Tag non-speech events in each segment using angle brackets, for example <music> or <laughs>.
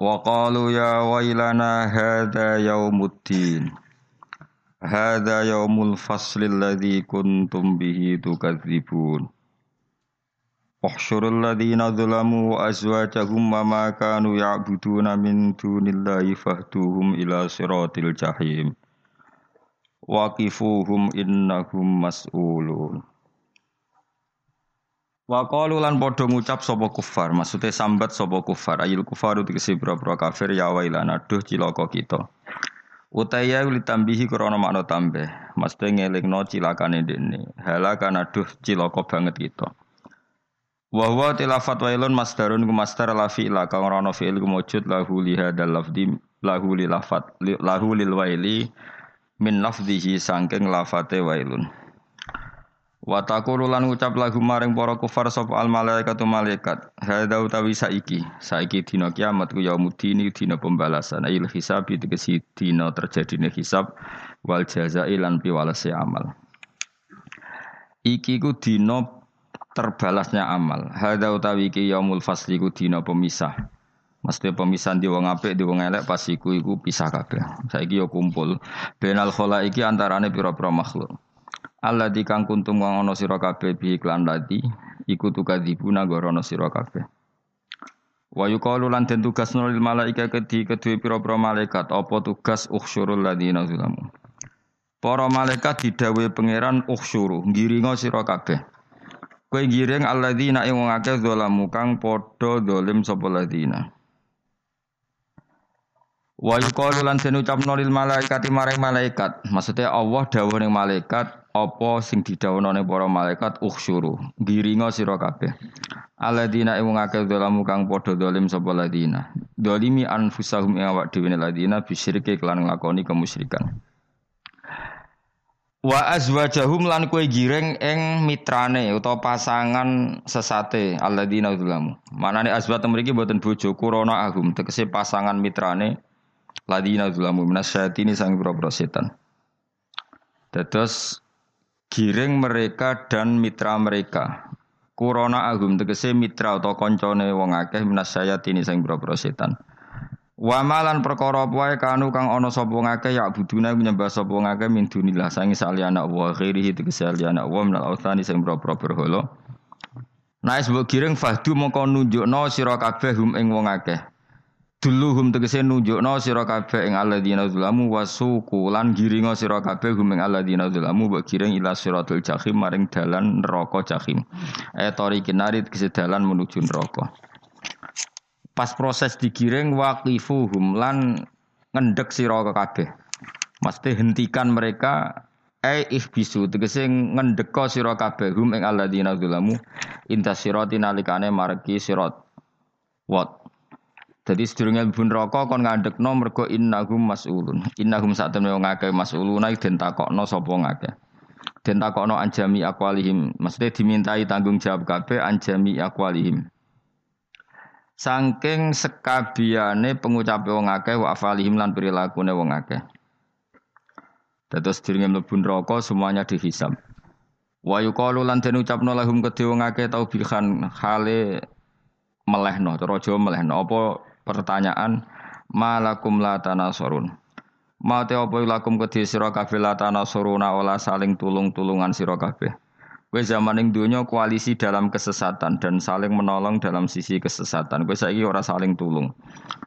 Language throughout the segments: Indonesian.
Wa qalu ya wailana hadza yaumuddin. Hadza yaumul fasli alladzi kuntum bihi tukadzibun. Uhsyurul ladzina zalamu wa azwajahum wa ma kanu ya'buduna min dunillahi fahduhum ila siratil jahim. Waqifuhum innahum mas'ulun. Wa qalu lan padha ngucap sapa kufar, maksude sambat sapa kufar, ayil kufaru tegese boro-boro kafir ya wailana aduh cilaka kita. Utaya tambihi krana makna tambah, mesti ngelingno cilakane dene. Halakan aduh cilaka banget kita. Wa huwa tilafat wailun masdarun ku masdar la fi'la kang ana fi'il ku mujud lahu li hadzal lafdi lahu li lafat lahu lil waili min lafdhihi sangking lafate wailun. Wa taqulu ngucap lagu maring para kufar sapa al malaikatu malaikat. Hadza utawi saiki, saiki dina kiamat ku yaumuddin dina pembalasan. Ail hisab tegesi dina terjadine hisab wal jazai lan piwalese amal. Iki ku dina terbalasnya amal. Hadza utawi iki yaumul fasli ku dina pemisah. Mesti pemisahan di wong apik di wong elek pas iku iku pisah kabeh. Saiki yo kumpul. Benal iki antarane pira-pira makhluk. Allah di kang kuntum wong ana sira kabeh bi iklan ladi iku tukadzibuna gorono sira kabeh. Wa yuqalu lan den tugas nul malaika kedhi kedue pira-pira malaikat apa tugas ukhsyurul ladina zulamu. Para malaikat didhawuhi pangeran ukhsyuru ngiringa sira kabeh. Kowe giring alladzina ing wong akeh zalamu kang padha zalim sapa ladina. Wa yuqalu lan den ucapno lil malaikati maring malaikat. Maksudnya Allah dawuh ning malaikat apa sing didhawuhne para malaikat? Ukhsyuru. Giringa sira kabeh. Alladzina ing ngake zalamu kang padha zalim sapa ladina dolimi anfusahum ing awak dhewe ladina bisyirke kelan nglakoni kemusyrikan. Wa azwajahum lan kowe giring ing mitrane utawa pasangan sesate alladzina zalamu manane azwat mriki boten bojo kurana agum tegese pasangan mitrane ladina zalamu minasyatini sang boro setan. Dados giring mereka dan mitra mereka. Kurona agum tegese mitra atau koncone wong akeh minas sayatini sing boro setan. Wa malan perkara wae kanu kang ana sapa ngakeh ya buduna nyembah sapa ngakeh min dunillah sangi saliyana wa ghairihi tegese saliyana wa minal authani sing boro-boro berhala. Nah, sebab giring fahdu mongko nunjukno sira kabeh hum ing wong akeh. Duluhum tegese nunjukno sira kabeh ing alladzina zalamu wasuku lan giringa sira kabeh hum ing alladzina zalamu mbok giring ila siratul jahim maring dalan neraka jahim. Eh tori kinari tegese dalan menuju neraka. Pas proses digiring waqifuhum lan ngendek sira kabeh. Mesti hentikan mereka eh ihbisu tegese ngendeka sira kabeh hum ing alladzina zalamu intas sirati nalikane margi sirat. What? Jadi sedurunge mlebu neraka kon ngandekno mergo innahum mas'ulun. Innahum sak temne wong akeh mas'uluna den takokno sapa ngakeh. Den takokno anjami aqwalihim. Maksudnya dimintai tanggung jawab kabeh anjami aqwalihim. Saking sekabiane pengucape wong akeh wa afalihim lan perilakune wong akeh. Dados sedurunge mlebu neraka semuanya dihisab. Wa yuqalu lan den ucapno lahum kedhe wong akeh taubihan hale melehno, cara Jawa melehno apa pertanyaan malakum la tanasurun Mate apa lakum kedhi sira kabeh la tanasuruna ola saling tulung-tulungan sira kabeh Kowe zaman ing donya koalisi dalam kesesatan dan saling menolong dalam sisi kesesatan. Kowe saiki ora saling tulung.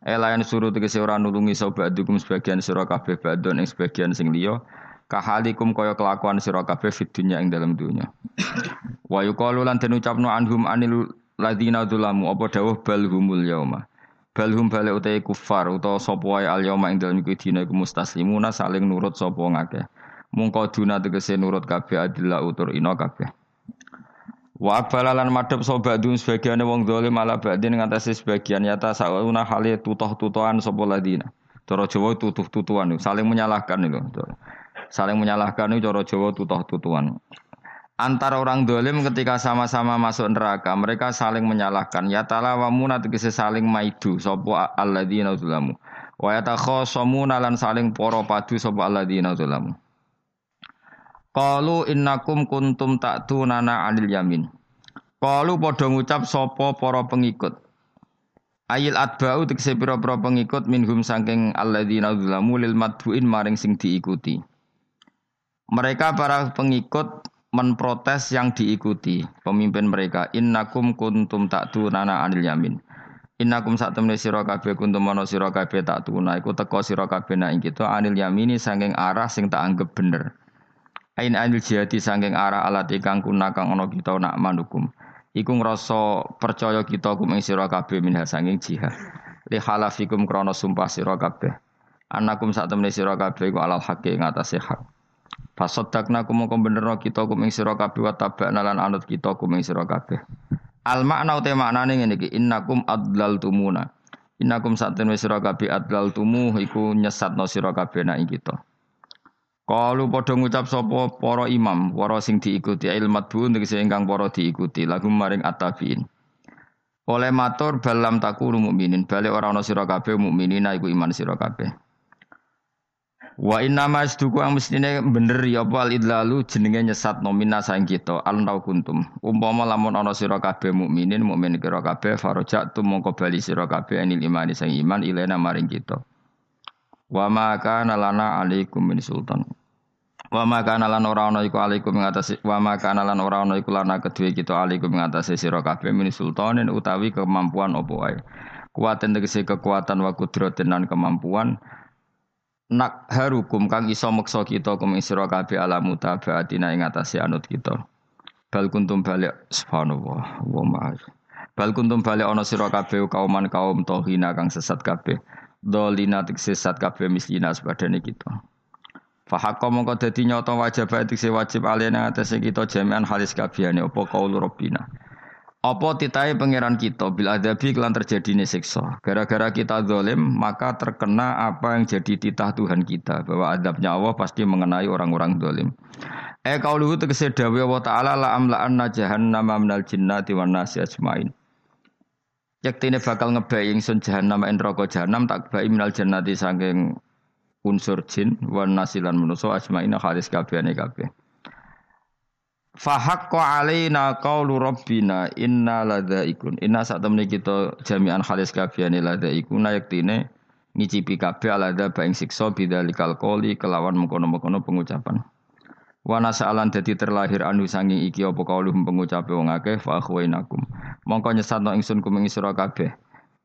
Elayan suruh tegese ora nulungi sobat dukum sebagian sira kabeh badon ing sebagian sing liya. Kahalikum kaya kelakuan sira kabeh fid dunya ing dalam dunya. Wa yuqalu lan den ucapno anhum anil ladina dzulamu apa dawuh bal humul yauma. Balhum balik utai kufar utawa sapa wae al yauma ing dalem dina iku mustaslimuna saling nurut sapa ngakeh. Mungko duna tegese nurut kabeh adillah utur ina kabeh. Wa balalan madhep sobadun sebagian wong dolim ala ba'din ngatasi sebagian yata sauna hale tutoh-tutohan sapa ladina. Cara Jawa tutuh-tutuhan saling menyalahkan itu. Saling menyalahkan itu cara Jawa tutoh-tutuhan. Antara orang dolim ketika sama-sama masuk neraka, mereka saling menyalahkan. Ya talawamuna tegese saling maidu sapa alladzina zalamu. Wa yatakhasamuna lan saling poro padu sapa alladzina zalamu. Qalu innakum kuntum ta'tunana 'anil yamin. Qalu padha ngucap sapa para pengikut. Ayil atba'u tegese pira-pira pengikut minhum saking alladzina zalamu lil madbuin maring sing diikuti. Mereka para pengikut menprotes yang diikuti pemimpin mereka innakum kuntum ta'tunana 'anil yamin. Innakum sak temne sira kabeh kuntum ana sira kabeh tak tuna iku teka sira kabeh nak kita anil yamini saking arah sing tak anggap bener. Ain anil jihati sangking arah alat ikang kuna kang ana kita nak manukum. Iku ngrasa percaya kita kum ing sira kabeh minha sangking jihad. Li halafikum krana sumpah sira kabeh. Anakum sak temene sira kabeh iku alal haqi ing hak. Fasaddaqna kum mongko benerno kita kum ing sira kabeh wa tabana lan anut kita kum ing sira kabeh. Al makna uta maknane ngene iki innakum adlaltumuna. Innakum sak temene sira kabeh adlaltumu iku nyesatno sira kabeh nak ing kita. Kalu padha ngucap sapa para imam, para sing diikuti ilmat bu tegese ingkang para diikuti lagu maring atabiin. Oleh matur balam takunu mukminin, balik ora ana sira kabeh mukminin iku iman sira kabeh. Wa inna masduku ang mestine bener ya apa al idlalu jenenge nyesat nomina saing kita al nau kuntum. Umpama lamun ana sira kabeh mukminin mukmin kira kabeh farajat tu mongko bali sira kabeh anil imani sang iman ilena maring kita. Wa ma kana lana alaikum min sultan. Wa ma kana lan ora ana iku alaikum ing atase wa ma kana lan ora ana iku lana kedue kita alaikum ing atase sira kabeh min sultanin utawi kemampuan apa wae. Kuwaten tegese kekuatan wa kudratin kemampuan nak harukum kang iso meksa kita kum ing sira kabeh ala mutabaatina ing atase anut kita. Bal kuntum balik subhanallah wa ma'az. Bal kuntum balik ana sira kabeh kauman kaum tohina kang sesat kabeh. Dolina sesat kabeh mislina sepadane kita. Fahakka mongko dadi nyata wajib etik wajib alena atase kita jami'an halis kabehane apa qaul rabbina. Apa titahe pangeran kita bila adabi kelan terjadine siksa. Gara-gara kita zalim maka terkena apa yang jadi titah Tuhan kita bahwa adabnya Allah pasti mengenai orang-orang zalim. Eh kauluhu tegese dawuh Allah taala la amla'anna jahannama minal jinnati wan nasi ajmain. Yaktine bakal ngebai ingsun jahannam en neraka jahannam tak bai minal jannati saking unsur jin wan nasilan manusa asmaina khalis kabehane kabeh. Fahaqqa alaina qaulu rabbina inna ladzaikun. Inna sak temne kita jami'an khalis kabehane ladzaikun yaktine ngicipi kabeh alada baing siksa bidzalikal qoli kelawan mengkono-mengkono pengucapan. Wa nasa'alan dadi terlahir anu sanging iki apa kauluhum pengucape wong akeh fa akhwainakum. Mongko nyesatno ingsun kuming sira kabeh.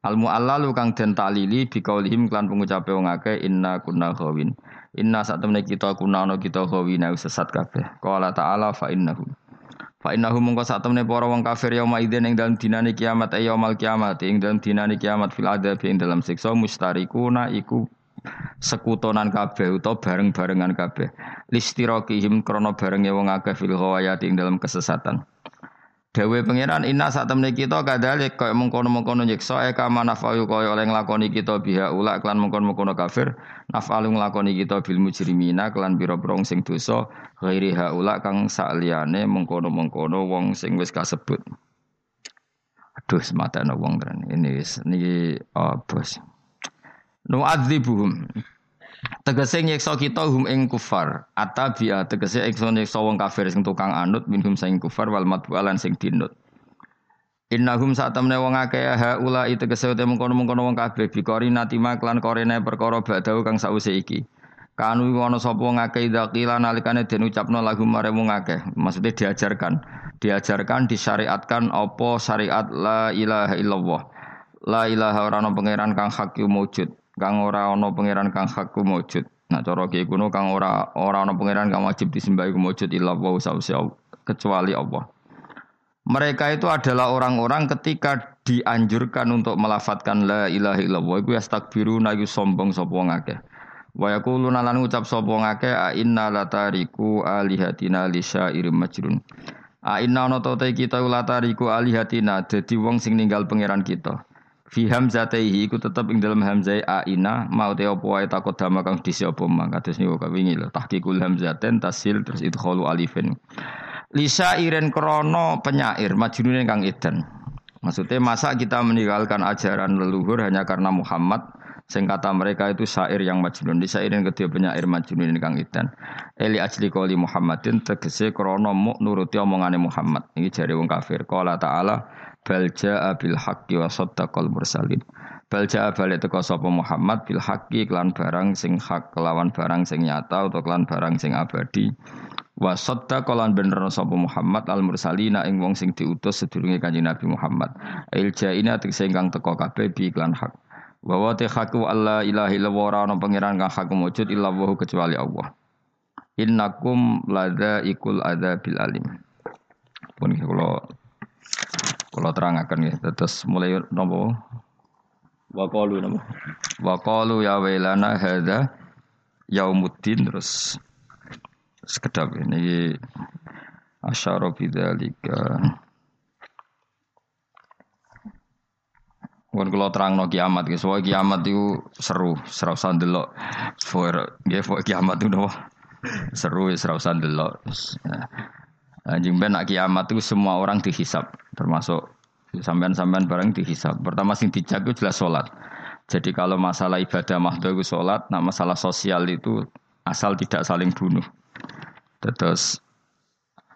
Al mu'allalu kang den talili bi qaulihim klan pengucape wong akeh inna kunna khawin. Inna sak temene kita kuna ana kita khawina sesat kabeh. Qala ta'ala fa innahum. Fa innahum mongko sak temene para wong kafir yauma idzin ing dalem dinane kiamat ay yaumal kiamat ing dalem dinane kiamat fil adab ing dalem siksa mustarikuna iku sekutonan kabeh utawa bareng-barengan kabeh. Listiraqihim krana barenge wong akeh fil ghawayati ing dalem kesesatan. Dewe pangeran inna saat temne kita kadalik kaya mengkono-mengkono nyiksa eka manafayu kaya oleh nglakoni kita biha ulak klan mengkono-mengkono kafir nafalu nglakoni kita bil mujrimina klan pira-pira sing dosa ghairi haula kang sakliyane mengkono-mengkono wong sing wis kasebut. Aduh sematane wong tenan ini wis niki oh, bos. Tegese nyeksa kita hum ing kufar. Atabia tegese ingsun nyeksa wong kafir sing tukang anut minhum sing kufar wal matbualan sing dinut. Innahum saat temne wong akeh haula tegese te mengkono-mengkono wong kabeh bikori natima klan korene perkara badau kang sause iki. Kanu ana sapa wong akeh dzakila nalikane den ucapno lagu mare wong akeh. Maksudnya diajarkan. Diajarkan disyariatkan apa syariat la ilaha illallah. La ilaha ora pangeran kang hak wujud kang ora ana pangeran kang hak mujud. Nah cara ki kuno kang ora ora ana pangeran kang wajib disembah iku mujud illa wa kecuali Allah. Mereka itu adalah orang-orang ketika dianjurkan untuk melafatkan la ilaha illallah iku yastakbiruna iku sombong sapa ngakeh. Wa yaquluna lan ngucap sapa ngakeh a inna latariku alihatina li syairim majrun. A inna ana ta kita ulatariku alihatina dadi wong sing ninggal pangeran kita. Fi hamzataihi iku tetep ing dalam hamzai a inna mau te apa wae takut dama kang disi apa mang kados niku kawingi lho tahqiqul hamzaten tasil terus idkhalu alifin. Lisa iren krono penyair majnune kang edan. Maksudnya masa kita meninggalkan ajaran leluhur hanya karena Muhammad Sing kata mereka itu syair yang majnun. Di syairin kedua penyair majnun kang idan. Eli ajli koli Muhammadin tegese krono mu nuruti omongane Muhammad. Ini jari wong kafir. Qala ta'ala bal jaa bil haqqi wa saddaqal mursalin. Bal jaa balik teko sapa Muhammad bil haqqi klan barang sing hak kelawan barang sing nyata atau klan barang sing abadi. Wa saddaqa lan bener sapa Muhammad al mursalina ing wong sing diutus sedurunge Kanjeng Nabi Muhammad. Il jaina tegese ingkang teko kabeh bi klan hak. Bahwa te haku Allah ilahi illallah ora ana pangeran kang hak wujud wa kecuali Allah. Innakum lada ikul ada bil alim. Pun kula kula terangaken ya. Terus mulai napa? Wa qalu napa? Wa qalu ya wailana hadza yaumuddin terus sekedap ini asyara bidzalika. Kalau terang no kiamat, guys. Soalnya kiamat itu seru, seru sandelok. For, ya, for kiamat itu nopo seru, seru sandelok. Anjing ben nak kiamat itu semua orang dihisap, termasuk sampean-sampean bareng dihisap. Pertama sing dijak itu jelas sholat. Jadi kalau masalah ibadah mahdoh itu sholat, nah masalah sosial itu asal tidak saling bunuh. Terus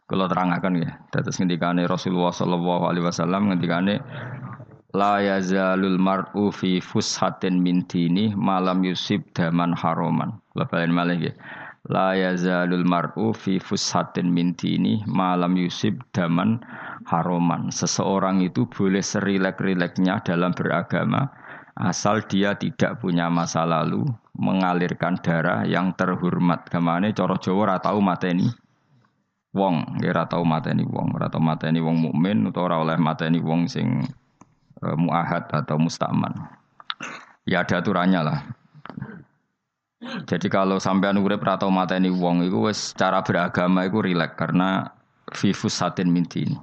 kalau terangkan ya, terus ngendikane Rasulullah Shallallahu Alaihi Wasallam ngendikane la yazalul mar'u fi fushatin min dini malam yusib daman haroman. Lebaran malah ya. La yazalul mar'u fi fushatin min dini malam yusib daman haroman. Seseorang itu boleh serilek-rileknya dalam beragama asal dia tidak punya masa lalu mengalirkan darah yang terhormat. Ke mana coro Jawa ora tau mateni wong, ora tau mateni wong, ora tau mateni wong mukmin utawa ora oleh mateni wong sing e, muahad atau mustaman. Ya ada aturannya lah. Jadi kalau sampai urip atau mata ini wong itu wes cara beragama itu rileks karena vivus satin minti ini.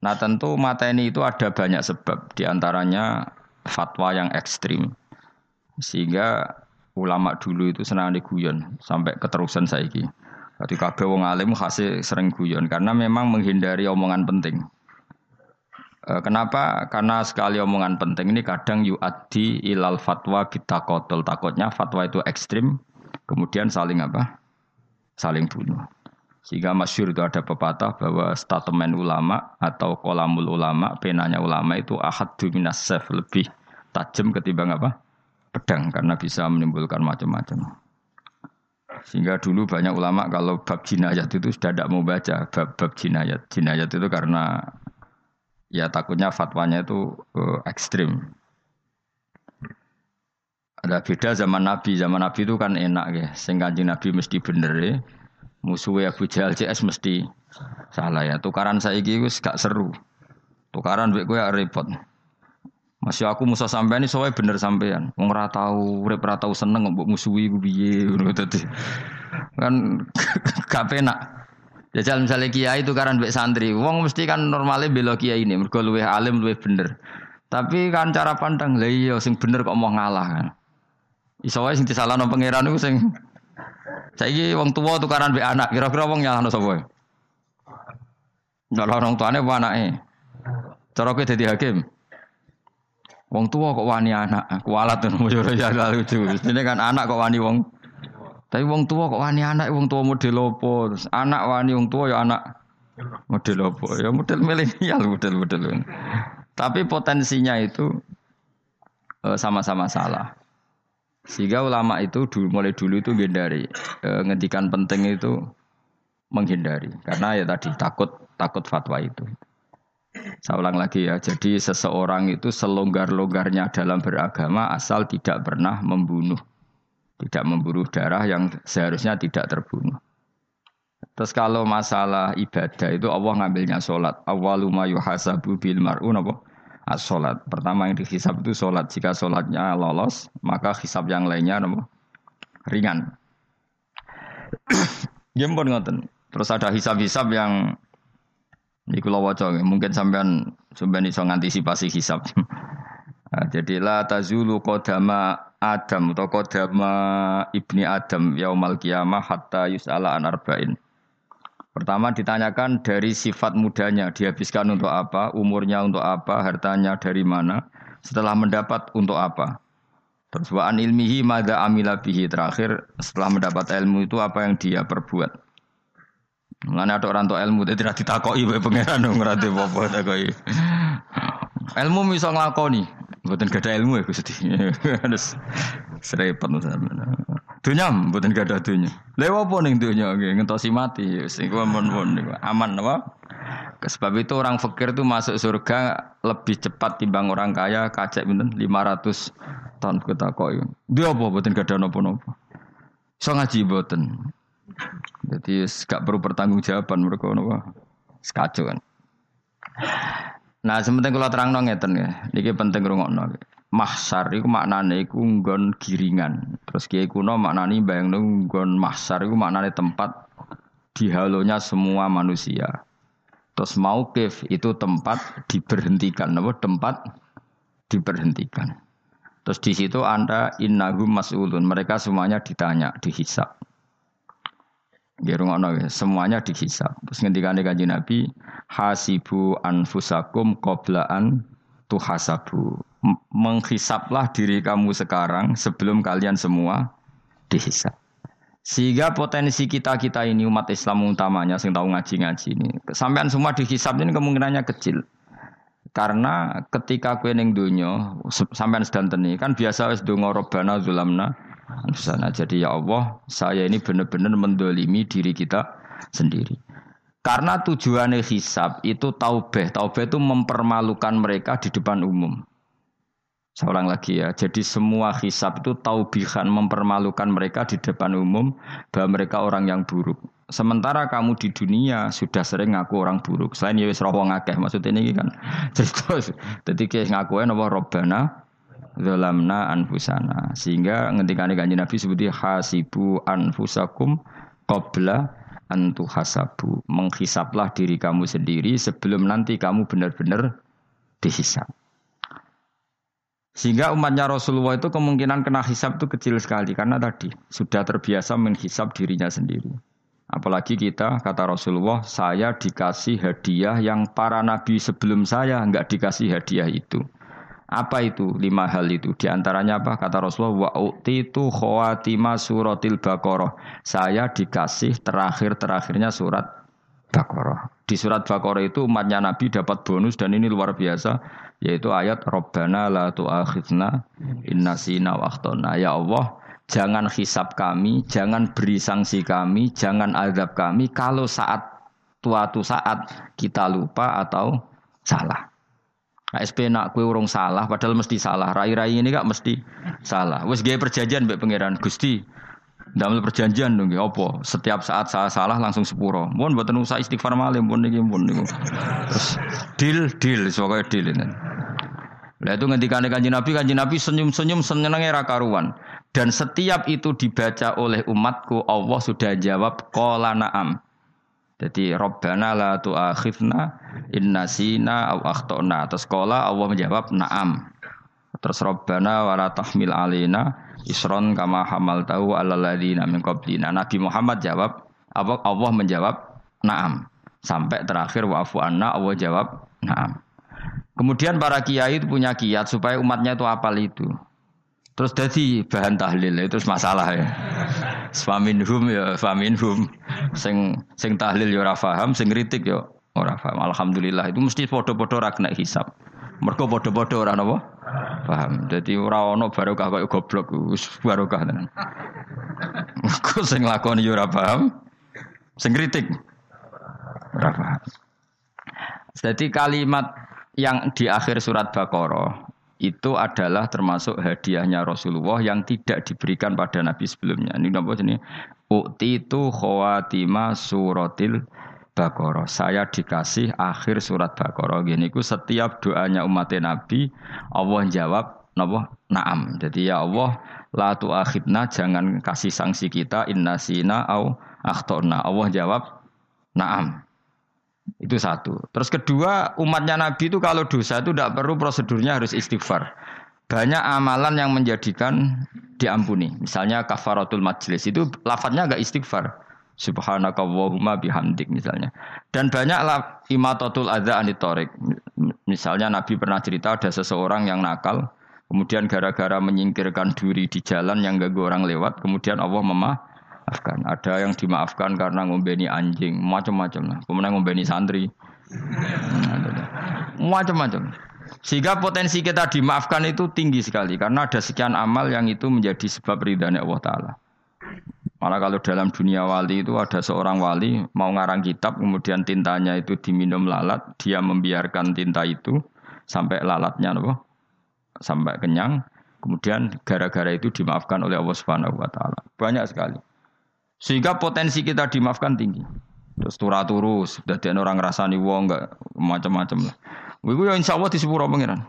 Nah tentu mata ini itu ada banyak sebab di antaranya fatwa yang ekstrim sehingga ulama dulu itu senang diguyon sampai keterusan saiki. Jadi kabeh wong alim khasih sering guyon karena memang menghindari omongan penting. Eh, kenapa? Karena sekali omongan penting ini kadang yu'addi ilal fatwa kita kotol. Takutnya fatwa itu ekstrim, kemudian saling apa? Saling bunuh. Sehingga masyur itu ada pepatah bahwa statement ulama atau kolamul ulama, penanya ulama itu ahad minas lebih tajam ketimbang apa? Pedang karena bisa menimbulkan macam-macam. Sehingga dulu banyak ulama kalau bab jinayat itu sudah tidak mau baca bab bab jinayat. Jinayat itu karena ya takutnya fatwanya itu uh, ekstrim. Ada beda zaman Nabi, zaman Nabi itu kan enak ya. Sehingga Nabi mesti bener ya. Musuhnya Abu Jahal CS mesti salah ya. Tukaran saya itu gak seru. Tukaran gue ya repot. Masih aku musuh sampean ini soalnya bener sampean. Wong ora tau, urip ora seneng mbok musuhi ku piye ngono Kan <laughs> gak penak. Jajal misalnya kiai itu karena mbek santri, wong mesti kan normalnya bela kiai ini, mergo luwih alim luwih bener. Tapi kan cara pandang, lah iya sing bener kok mau ngalah kan. Iso wae sing disalahno pangeran iku sing saiki wong tua tukaran mbek anak, kira-kira wong nyalahno sapa? Nyalahno orang tuane apa anake? Cara kowe dadi hakim. Wong tua kok wani anak, kualat tuh <laughs> ya lucu. Ini kan anak kok wani wong tapi wong tua kok wani anak, wong tua model opo? Terus anak wani wong tua ya anak model opo? Ya model milenial model-model. Tapi potensinya itu eh, sama-sama salah. Sehingga ulama itu dulu, mulai dulu itu menghindari e, ngedikan penting itu menghindari karena ya tadi takut takut fatwa itu. Saya ulang lagi ya, jadi seseorang itu selonggar-longgarnya dalam beragama asal tidak pernah membunuh tidak memburu darah yang seharusnya tidak terbunuh. Terus kalau masalah ibadah itu Allah ngambilnya sholat. Awaluma yuhasabu bil mar'un apa? As sholat. Pertama yang dihisab itu sholat. Jika sholatnya lolos, maka hisab yang lainnya apa? ringan. <clears throat> Gempon ngoten. Terus ada hisab-hisab yang Iku waca mungkin sampean sampean iso ngantisipasi hisab. <laughs> nah, jadi la tazulu qadama Adam atau qadama ibni Adam yaumal qiyamah hatta yus'ala an arba'in. Pertama ditanyakan dari sifat mudanya, dihabiskan untuk apa, umurnya untuk apa, hartanya dari mana, setelah mendapat untuk apa. Terus wa'an ilmihi mada amila bihi terakhir setelah mendapat ilmu itu apa yang dia perbuat. Mulane ada orang tua ilmu dadi ra ditakoki wae pangeran ora apa takoki. Ilmu bisa nglakoni, mboten gadah ilmu ya Gusti. <laughs> Terus serepet sampean. Dunya mboten gadah dunya. Lha apa ning dunya nggih ngentosi mati wis iku aman aman apa? Sebab itu orang fakir itu masuk surga lebih cepat timbang orang kaya kacek pinten 500 tahun kita kok. Dia apa mboten gadah napa-napa. So ngaji mboten. Jadi gak perlu pertanggungjawaban mereka nopo. Sekacau kan. Nah, sementing kalau terang ngeten ya. Niki penting rungokno. Mahsar iku maknane iku nggon giringan. Terus kiai kuno maknane bayangno nggon mahsar iku maknane tempat dihalonya semua manusia. Terus maukif itu tempat diberhentikan, apa tempat diberhentikan. Terus di situ Anda innahum mas'ulun, mereka semuanya ditanya, dihisap. Gerungono ya, semuanya dihisap. Terus ngendikane kanjeng Nabi, hasibu anfusakum qoblaan tuhasabu. Menghisaplah diri kamu sekarang sebelum kalian semua dihisap. Sehingga potensi kita-kita ini umat Islam utamanya yang tahu ngaji-ngaji ini, sampean semua dihisap ini kemungkinannya kecil. Karena ketika kue ning donya sampean sedanten kan biasa wis donga robbana zulamna sana. Jadi ya Allah, saya ini benar-benar mendolimi diri kita sendiri. Karena tujuannya hisab itu taubeh. Taubeh itu mempermalukan mereka di depan umum. Seorang lagi ya. Jadi semua hisab itu taubihan mempermalukan mereka di depan umum bahwa mereka orang yang buruk. Sementara kamu di dunia sudah sering ngaku orang buruk. Selain ya wis wong akeh maksudnya ini kan. <laughs> Jadi ketika ngaku apa robbana zalamna anfusana. Sehingga ngendikane kanjeng Nabi seperti hasibu anfusakum qabla antu hasabu. Menghisaplah diri kamu sendiri sebelum nanti kamu benar-benar dihisap. Sehingga umatnya Rasulullah itu kemungkinan kena hisap itu kecil sekali karena tadi sudah terbiasa menghisap dirinya sendiri. Apalagi kita kata Rasulullah, saya dikasih hadiah yang para nabi sebelum saya nggak dikasih hadiah itu. Apa itu lima hal itu? Di antaranya apa? Kata Rasulullah, wa itu khawatima suratil baqarah. Saya dikasih terakhir-terakhirnya surat Baqarah. Di surat Baqarah itu umatnya Nabi dapat bonus dan ini luar biasa yaitu ayat Rabbana la tu'akhidna inna sina wa Ya Allah, jangan hisap kami, jangan beri sanksi kami, jangan azab kami kalau saat suatu saat kita lupa atau salah. SP nak kue urung salah, padahal mesti salah. Rai-rai ini gak mesti salah. Wes gaya perjanjian mbek pangeran Gusti. Dalam perjanjian dong, apa? Setiap saat saya salah langsung sepuro. Mohon buat usah istighfar malam, mohon nih, mohon nih. Terus deal, deal, soalnya deal ini. Lah itu ngendikan kanji Nabi, kanji Nabi senyum-senyum senengnya rakaruan. Dan setiap itu dibaca oleh umatku, Allah sudah jawab kola naam. Jadi Robbana la tu'akhifna inna sina au akhtona. Terus sekolah Allah menjawab na'am. Terus Robbana wa la tahmil alina isron kama hamal tahu ala ladina min qablina. Nabi Muhammad jawab, Allah menjawab na'am. Sampai terakhir wa'fu anna Allah jawab na'am. Kemudian para kiai itu punya kiat supaya umatnya itu apal itu. Terus jadi bahan tahlil itu masalah ya. Hum ya hum. Sing sing tahlil ya ora paham, sing kritik ya ora paham. Alhamdulillah itu mesti padha-padha ora kena hisab. Mergo padha-padha ora napa? Paham. Dadi ora ana barokah kaya goblok wis barokah tenan. Sing lakoni ya ora paham, sing kritik ora. Jadi kalimat yang di akhir surat Baqarah itu adalah termasuk hadiahnya Rasulullah yang tidak diberikan pada Nabi sebelumnya. Ini nama ini Ukti itu khawatima suratil Baqarah. Saya dikasih akhir surat Baqarah. Gini ku setiap doanya umat Nabi Allah jawab napa? Naam. Jadi ya Allah la tuakhidna jangan kasih sanksi kita inna sina au akhtona. Allah jawab Naam. Itu satu. Terus kedua, umatnya Nabi itu kalau dosa itu tidak perlu prosedurnya harus istighfar. Banyak amalan yang menjadikan diampuni. Misalnya kafaratul majlis itu lafadznya agak istighfar. Subhanaka Allahumma bihamdik misalnya. Dan banyaklah imatatul adza anitorik. Misalnya Nabi pernah cerita ada seseorang yang nakal, kemudian gara-gara menyingkirkan duri di jalan yang gak orang lewat, kemudian Allah memaafkan. Ada yang dimaafkan karena ngombeni anjing, macam-macam lah. Kemudian ngombeni santri, macam-macam. Sehingga potensi kita dimaafkan itu tinggi sekali karena ada sekian amal yang itu menjadi sebab ridhanya Allah Taala. Malah kalau dalam dunia wali itu ada seorang wali mau ngarang kitab kemudian tintanya itu diminum lalat, dia membiarkan tinta itu sampai lalatnya apa? sampai kenyang. Kemudian gara-gara itu dimaafkan oleh Allah Subhanahu wa taala. Banyak sekali. Sehingga potensi kita dimaafkan tinggi. Terus turah turus, jadi orang rasani wong enggak macam-macam lah. Iku ya insya Allah di sepuro pengiran.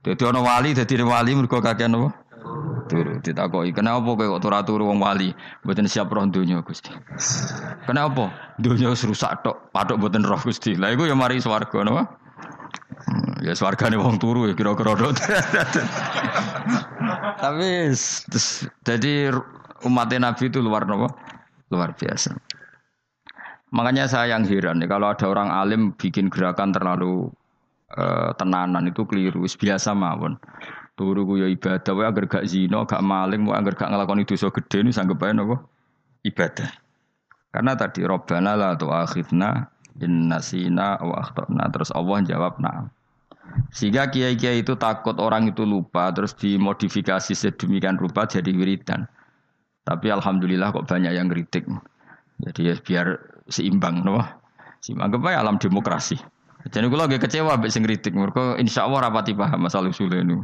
Jadi orang wali, jadi wali mereka kakean apa? turu ditakoki kenapa kowe kok ora turu wong wali mboten siap roh donya Gusti kenapa donya wis rusak tok patok mboten roh Gusti lah iku ya mari swarga napa hmm, ya swargane wong turu ya kira-kira <laughs> tapi jadi umat Nabi itu luar napa luar biasa makanya saya yang heran ya kalau ada orang alim bikin gerakan terlalu uh, tenanan itu keliru biasa mawon Turu ku ya ibadah, wae agar gak zina, gak maling, wae agar gak ngelakoni dosa gede ini sanggep ae napa? Ibadah. Karena tadi Robbana la tu'akhidna in nasina wa akhtana. Terus Allah jawab na'am. Sehingga kiai-kiai itu takut orang itu lupa terus dimodifikasi sedemikian rupa jadi wiridan. Tapi alhamdulillah kok banyak yang kritik. Jadi ya biar seimbang, no? Seimbang apa alam demokrasi. Jadi kalau lagi kecewa ambek sing kritik, mereka insya Allah rapati paham masalah usul ini.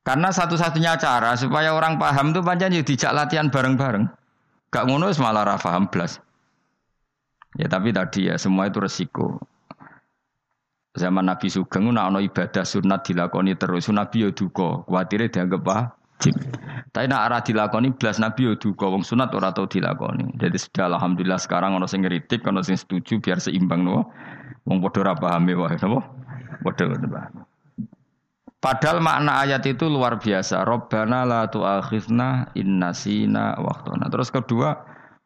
Karena satu-satunya cara supaya orang paham itu panjang ya dijak latihan bareng-bareng. Gak ngono malah ra paham blas. Ya tapi tadi ya semua itu resiko. Zaman Nabi Sugeng nak ibadah sunat dilakoni terus Nabi ya duka, kuwatire dianggap wajib. Tapi nak arah dilakoni blas Nabi ya duka, wong sunat ora tau dilakoni. Jadi sudah alhamdulillah sekarang ono sing ngritik, ono sing setuju biar seimbang no. Wong padha ora pahame wae napa? Padha. Padahal makna ayat itu luar biasa. Robbana la tu'akhizna innasina waktona. Terus kedua,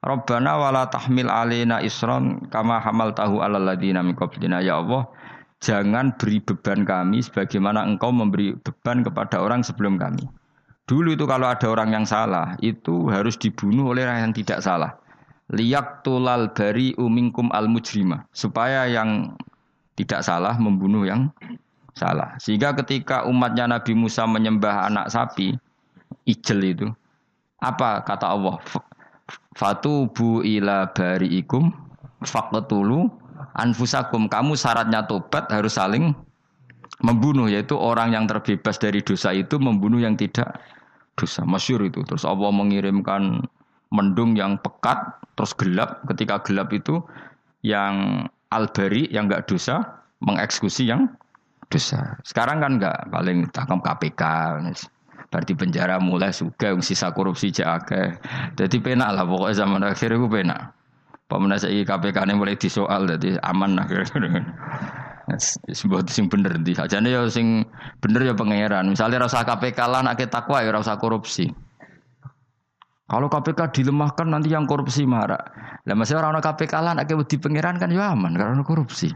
Robbana wala tahmil alina isron kama hamal tahu ala ladina min Ya Allah, jangan beri beban kami sebagaimana engkau memberi beban kepada orang sebelum kami. Dulu itu kalau ada orang yang salah, itu harus dibunuh oleh orang yang tidak salah. Liyak tulal bari umingkum al mujrima. Supaya yang tidak salah membunuh yang salah. Sehingga ketika umatnya Nabi Musa menyembah anak sapi, ijel itu, apa kata Allah? Fatubu ila bari'ikum faqtulu anfusakum. Kamu syaratnya tobat harus saling membunuh yaitu orang yang terbebas dari dosa itu membunuh yang tidak dosa. Masyur itu. Terus Allah mengirimkan mendung yang pekat terus gelap. Ketika gelap itu yang albari yang enggak dosa mengeksekusi yang dosa. Sekarang kan enggak paling takam KPK. Berarti penjara mulai suka sisa korupsi jake. Jadi penak lah pokoknya zaman akhir itu penak. Pemenang KPK ini mulai disoal jadi aman lah <laughs> Sebuah sing bener di saja nih ya sing bener ya pangeran. Misalnya rasa KPK lah nak takwa ya rasa korupsi. Kalau KPK dilemahkan nanti yang korupsi marah. Lah masih orang KPK lah nak di pangeran kan ya aman karena korupsi.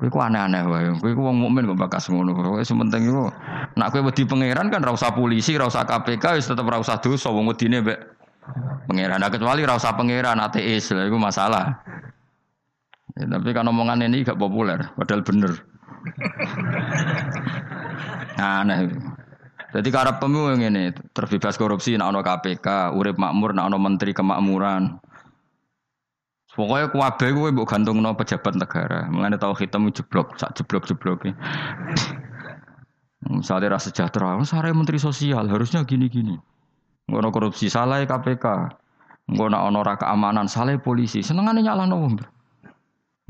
Kowe ku aneh-aneh wae. Kowe ku wong mukmin kok bakas ngono. Kowe sementing iku nak kowe wedi pangeran kan ra usah polisi, ra usah KPK wis tetep ra usah dosa wong wedine mbek pangeran. Nah, kecuali ra usah pangeran ateis, lha iku masalah. Ya, tapi kan omongan ini gak populer, padahal bener. aneh. Jadi karena pemilu ini terbebas korupsi, nak ono KPK, urip makmur, nak ono menteri kemakmuran. Pokoknya kuabe gue mbok gantungno pejabat negara. Mengenai tahu hitam jeblok, sak jeblok-jebloke. Misalnya rasa sejahtera, oh, saya menteri sosial harusnya gini-gini. Ngono korupsi salah KPK. Ngono ono ra keamanan salah polisi. Senengane nyalahno wong.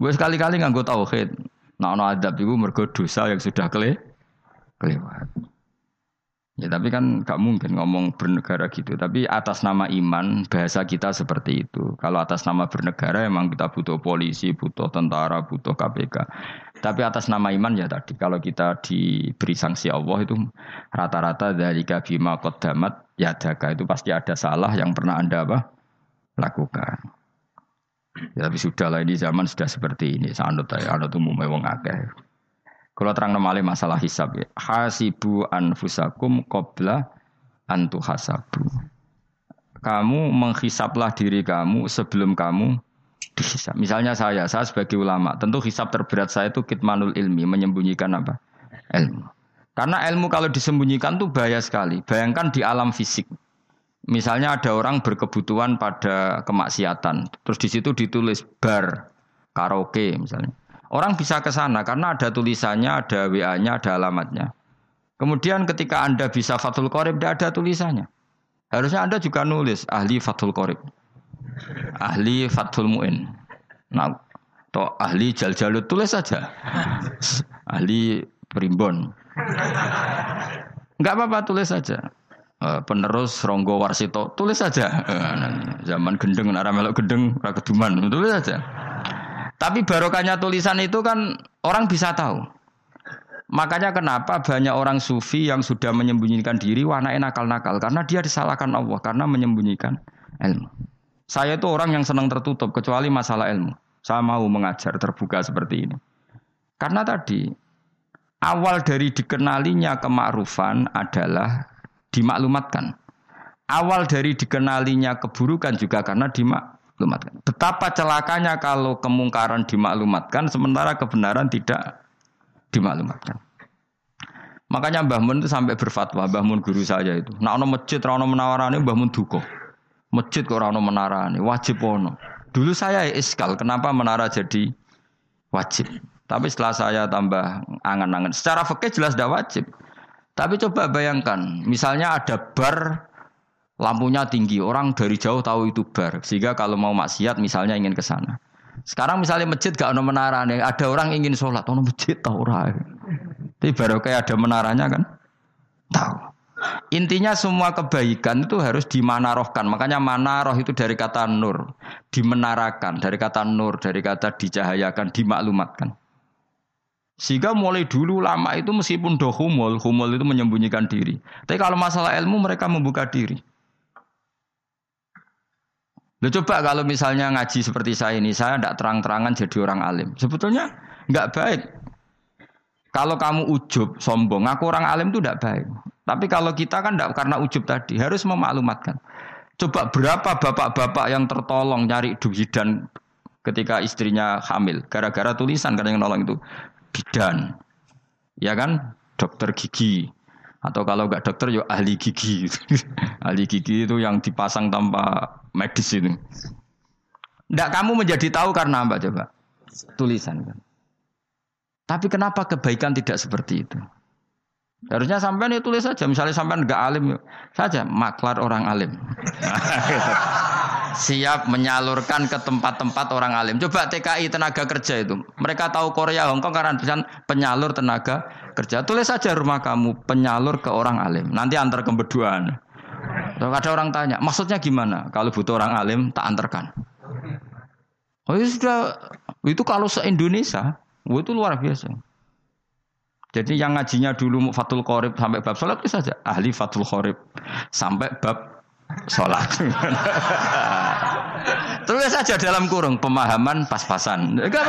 Gue sekali-kali nganggo tauhid. Nah ono adab iku mergo dosa yang sudah kele kelewat. Ya tapi kan gak mungkin ngomong bernegara gitu. Tapi atas nama iman, bahasa kita seperti itu. Kalau atas nama bernegara emang kita butuh polisi, butuh tentara, butuh KPK. Tapi atas nama iman ya tadi, kalau kita diberi sanksi Allah itu rata-rata dari kabima kodamat ya jaga itu pasti ada salah yang pernah anda apa lakukan. Ya, tapi sudah lah ini zaman sudah seperti ini. Sanut ya, anut umumnya wong akeh. Kalau terang nomale masalah hisab ya. Hasibu anfusakum qabla antu hasabu. Kamu menghisaplah diri kamu sebelum kamu dihisap. Misalnya saya, saya sebagai ulama, tentu hisap terberat saya itu kitmanul ilmi, menyembunyikan apa? Ilmu. Karena ilmu kalau disembunyikan tuh bahaya sekali. Bayangkan di alam fisik. Misalnya ada orang berkebutuhan pada kemaksiatan, terus di situ ditulis bar, karaoke misalnya. Orang bisa ke sana karena ada tulisannya, ada WA-nya, ada alamatnya. Kemudian ketika Anda bisa Fathul Qorib, tidak ada tulisannya. Harusnya Anda juga nulis ahli Fathul Qorib. Ahli Fathul Mu'in. Nah, toh ahli Jal Jalut tulis saja. <laughs> ahli Primbon. Enggak apa-apa tulis saja. Eh, penerus Ronggo Warsito tulis saja. Eh, zaman gendeng, arah melok gendeng, rakeduman, tulis saja. Tapi barokahnya tulisan itu kan orang bisa tahu. Makanya kenapa banyak orang sufi yang sudah menyembunyikan diri warna nakal-nakal karena dia disalahkan Allah karena menyembunyikan ilmu. Saya itu orang yang senang tertutup kecuali masalah ilmu. Saya mau mengajar terbuka seperti ini. Karena tadi awal dari dikenalinya kemakrufan adalah dimaklumatkan. Awal dari dikenalinya keburukan juga karena dimak dimaklumatkan. Betapa celakanya kalau kemungkaran dimaklumatkan sementara kebenaran tidak dimaklumatkan. Makanya Mbah Mun itu sampai berfatwa, Mbah Mun guru saya itu. Nah ono masjid ra ono menawarane Mbah Mun duka. Masjid kok ora ono menarane, wajib ono. Dulu saya iskal, kenapa menara jadi wajib? Tapi setelah saya tambah angan-angan, secara fikih jelas tidak wajib. Tapi coba bayangkan, misalnya ada bar lampunya tinggi, orang dari jauh tahu itu bar. Sehingga kalau mau maksiat misalnya ingin ke sana. Sekarang misalnya masjid gak ada menara nih, ada orang ingin sholat, ono masjid tahu ora. Tapi baru kayak ada menaranya kan? Tahu. Intinya semua kebaikan itu harus dimanarohkan. Makanya manaroh itu dari kata nur. Dimenarakan. Dari kata nur. Dari kata dicahayakan. Dimaklumatkan. Sehingga mulai dulu lama itu meskipun doh humul. Humul itu menyembunyikan diri. Tapi kalau masalah ilmu mereka membuka diri. Lo coba kalau misalnya ngaji seperti saya ini, saya tidak terang-terangan jadi orang alim. Sebetulnya nggak baik. Kalau kamu ujub, sombong, aku orang alim itu tidak baik. Tapi kalau kita kan tidak karena ujub tadi, harus memaklumatkan. Coba berapa bapak-bapak yang tertolong nyari dan ketika istrinya hamil, gara-gara tulisan karena yang nolong itu bidan, ya kan, dokter gigi, atau kalau nggak dokter yuk ahli gigi. <laughs> ahli gigi itu yang dipasang tanpa medis itu. Tidak kamu menjadi tahu karena apa coba? Tulisan kan. Tapi kenapa kebaikan tidak seperti itu? Harusnya sampai nih tulis saja. Misalnya sampai nggak alim saja, maklar orang alim. <laughs> Siap menyalurkan ke tempat-tempat orang alim. Coba TKI tenaga kerja itu. Mereka tahu Korea, Hongkong karena penyalur tenaga kerja. Tulis saja rumah kamu penyalur ke orang alim. Nanti antar kebeduan. Kalau ada orang tanya, maksudnya gimana? Kalau butuh orang alim, tak antarkan. Oh ya sudah, itu kalau se-Indonesia, oh, itu luar biasa. Jadi yang ngajinya dulu Fatul Qorib sampai bab sholat itu saja. Ahli Fatul Qorib sampai bab sholat. <laughs> Tulis saja dalam kurung pemahaman pas-pasan. Enggak.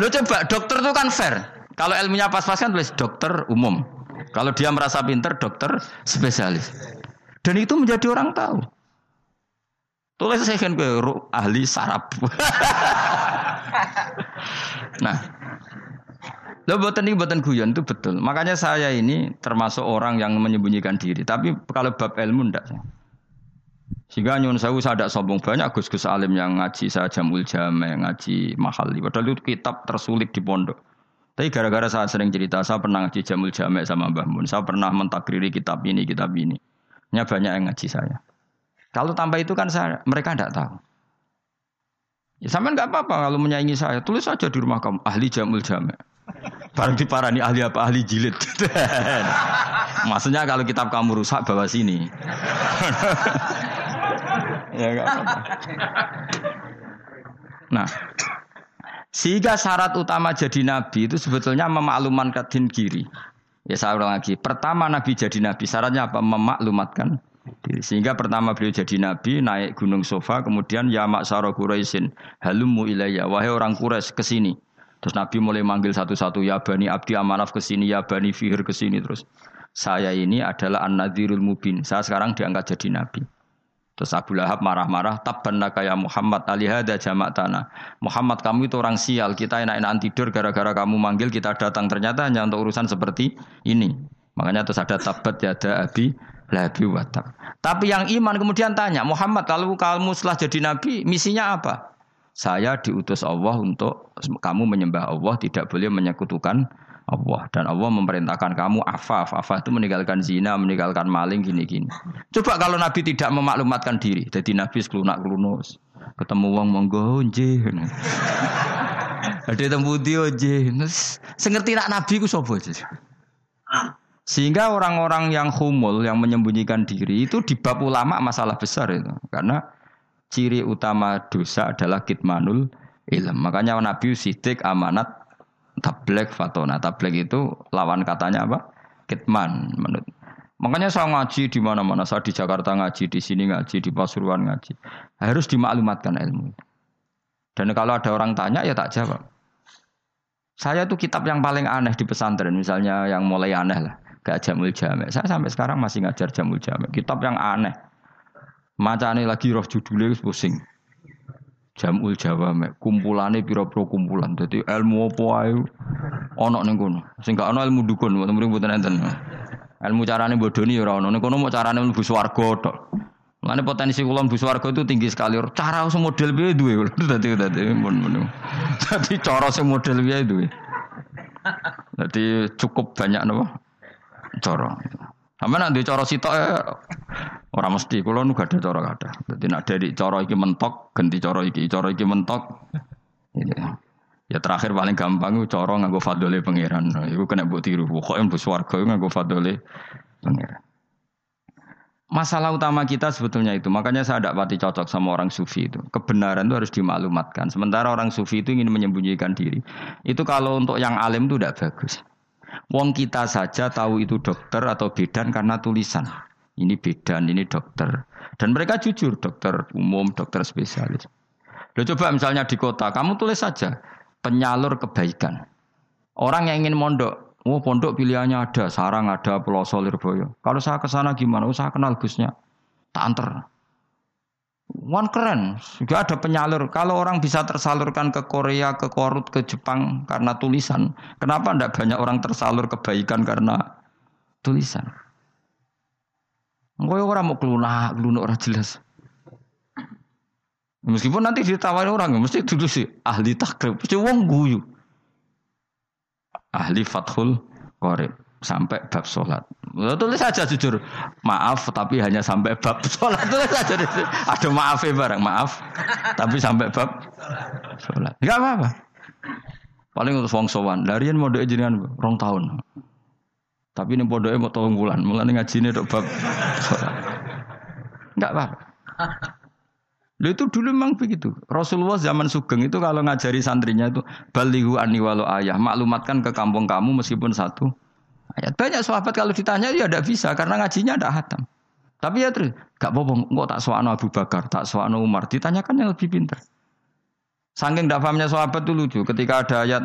Lo coba dokter itu kan fair. Kalau ilmunya pas-pasan tulis dokter umum. Kalau dia merasa pinter dokter spesialis. Dan itu menjadi orang tahu. Tulis saya kan ahli sarap. <laughs> nah, lo buatan ini buatan guyon itu betul. Makanya saya ini termasuk orang yang menyembunyikan diri. Tapi kalau bab ilmu ndak. Sehingga nyun saya ada sombong banyak gus-gus alim yang ngaji saya jamul jame, ngaji mahali. Padahal itu kitab tersulit di pondok. Tapi gara-gara saya sering cerita, saya pernah ngaji jamul jame sama Mbah Mun. Saya pernah mentakriri kitab ini, kitab ini. Nya banyak yang ngaji saya. Kalau tanpa itu kan saya, mereka tidak tahu. Ya sama nggak apa-apa kalau menyaingi saya. Tulis saja di rumah kamu ahli jamul jame. Barang diparani ahli apa ahli jilid. <laughs> Maksudnya kalau kitab kamu rusak bawa sini. <laughs> ya apa-apa. Nah, sehingga syarat utama jadi nabi itu sebetulnya memakluman din kiri. Ya saya ulang lagi. Pertama nabi jadi nabi syaratnya apa? Memaklumatkan. Sehingga pertama beliau jadi nabi naik gunung sofa kemudian ya maksaro Quraisyin halumu ilayya wahai orang Quraisy ke sini. Terus Nabi mulai manggil satu-satu ya bani Abdi Amanaf ke sini ya bani Fihir ke sini terus. Saya ini adalah An-Nadhirul Mubin. Saya sekarang diangkat jadi nabi. Terus Abu Lahab marah-marah, tabban kaya Muhammad alihada jamak tanah. Muhammad kamu itu orang sial, kita enak-enakan tidur gara-gara kamu manggil kita datang ternyata hanya untuk urusan seperti ini. Makanya terus ada tabat ya ada abi labi watak. Tapi yang iman kemudian tanya, Muhammad kalau kamu setelah jadi nabi, misinya apa? Saya diutus Allah untuk kamu menyembah Allah, tidak boleh menyekutukan Allah. Dan Allah memerintahkan kamu afaf afaf itu meninggalkan zina meninggalkan maling gini gini coba kalau Nabi tidak memaklumatkan diri jadi Nabi seklunak kelunus ketemu uang monggo <laughs> ada temu dia nje sengerti nak Nabi ku sobo sehingga orang-orang yang humul yang menyembunyikan diri itu di bab ulama masalah besar itu. Karena ciri utama dosa adalah kitmanul ilm makanya Nabi sidik amanat tablek fatona. Tablek itu lawan katanya apa? Kitman menurut. Makanya saya ngaji di mana-mana. Saya di Jakarta ngaji, di sini ngaji, di Pasuruan ngaji. Harus dimaklumatkan ilmu. Dan kalau ada orang tanya ya tak jawab. Saya tuh kitab yang paling aneh di pesantren, misalnya yang mulai aneh lah, gak jamul jamek. Saya sampai sekarang masih ngajar jamul jamek. Kitab yang aneh. Macane lagi roh judulnya pusing. Jamul Jawa mek kumpulane pira-pira kumpulan. Dadi ilmu apa ae ana ning kono. Sing gak ana ilmu dukun, mboten mboten enten. Ilmu carane bodoni ya ora ana. Ning kono mau carane mlebu swarga tok. Mulane potensi kula mlebu swarga itu tinggi sekali. Cara sing model piye duwe. <laughs> Dadi dadi mun mun. Dadi cara sing model piye duwe. Dadi cukup banyak napa? Cara. Sampe nek cara sitok Orang mesti kalau nu gak ada cara ada. Jadi nak dari cara iki mentok ganti cara iki, cara iki mentok. Ini. Ya terakhir paling gampang itu cara nganggo fadole pangeran. Iku kena mbok tiru. Pokoke mbok swarga nganggo fadole pangeran. Masalah utama kita sebetulnya itu. Makanya saya tidak pati cocok sama orang sufi itu. Kebenaran itu harus dimaklumatkan. Sementara orang sufi itu ingin menyembunyikan diri. Itu kalau untuk yang alim itu tidak bagus. Wong kita saja tahu itu dokter atau bidan karena tulisan. Ini bidan, ini dokter. Dan mereka jujur, dokter umum, dokter spesialis. Lo coba misalnya di kota, kamu tulis saja penyalur kebaikan. Orang yang ingin mondok, oh pondok pilihannya ada, sarang ada, pulau Lirboyo. Kalau saya ke sana gimana? Oh, kenal Gusnya. Tak anter. One keren, juga ada penyalur. Kalau orang bisa tersalurkan ke Korea, ke Korut, ke Jepang karena tulisan, kenapa tidak banyak orang tersalur kebaikan karena tulisan? Engkau orang mau kelunak, kelunak orang jelas. Meskipun nanti ditawari orang, mesti dulu sih ahli takrib, mesti wong guyu. Ahli fathul korib sampai bab sholat. Tulis saja jujur, maaf tapi hanya sampai bab <laughs> sholat. Tulis saja, ada maaf ya bareng, maaf. Tapi sampai bab sholat. Enggak apa-apa. Paling untuk wong sowan, larian mau jenengan rong tahun. Tapi ini bodohnya mau tolong bulan, mulai ngaji ini dok bab. Enggak apa. Lu itu dulu memang begitu. Rasulullah zaman Sugeng itu kalau ngajari santrinya itu balihu ani walau ayah, maklumatkan ke kampung kamu meskipun satu ayat. Banyak sahabat kalau ditanya ya tidak bisa karena ngajinya ada hatam. Tapi ya terus gak apa-apa, kok tak soal Abu Bakar, tak soal Umar, ditanyakan yang lebih pintar. Saking tidak pahamnya sahabat itu lucu. Ketika ada ayat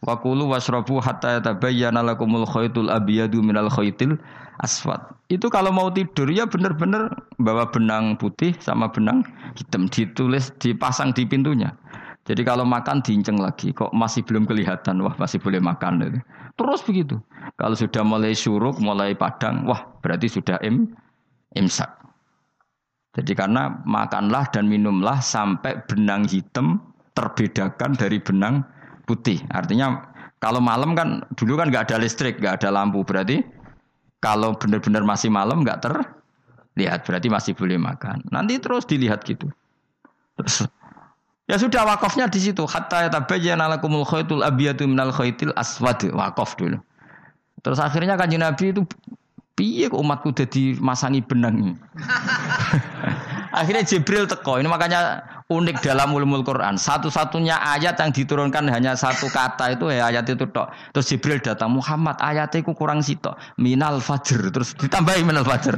Wakulu wasrobu hatta yatabayyana lakumul khaytul abiyadu minal khaytil aswad. Itu kalau mau tidur ya benar-benar bawa benang putih sama benang hitam ditulis dipasang di pintunya. Jadi kalau makan diinceng lagi, kok masih belum kelihatan, wah masih boleh makan. Terus begitu. Kalau sudah mulai suruk, mulai padang, wah berarti sudah im, imsak. Jadi karena makanlah dan minumlah sampai benang hitam terbedakan dari benang putih. Artinya kalau malam kan dulu kan nggak ada listrik, nggak ada lampu. Berarti kalau benar-benar masih malam nggak terlihat, berarti masih boleh makan. Nanti terus dilihat gitu. Terus Ya sudah wakafnya di situ. Hatta yatabayyana lakumul khaitul abyadu minal khaitil aswad. Wakaf dulu. Terus akhirnya kanjeng Nabi itu piye umatku jadi masangi benang <laughs> Akhirnya Jibril teko. Ini makanya unik dalam ulumul Quran. Satu-satunya ayat yang diturunkan hanya satu kata itu ya ayat itu tok. Terus Jibril datang Muhammad ayatnya itu kurang sitok. Minal fajr terus ditambahi minal fajr.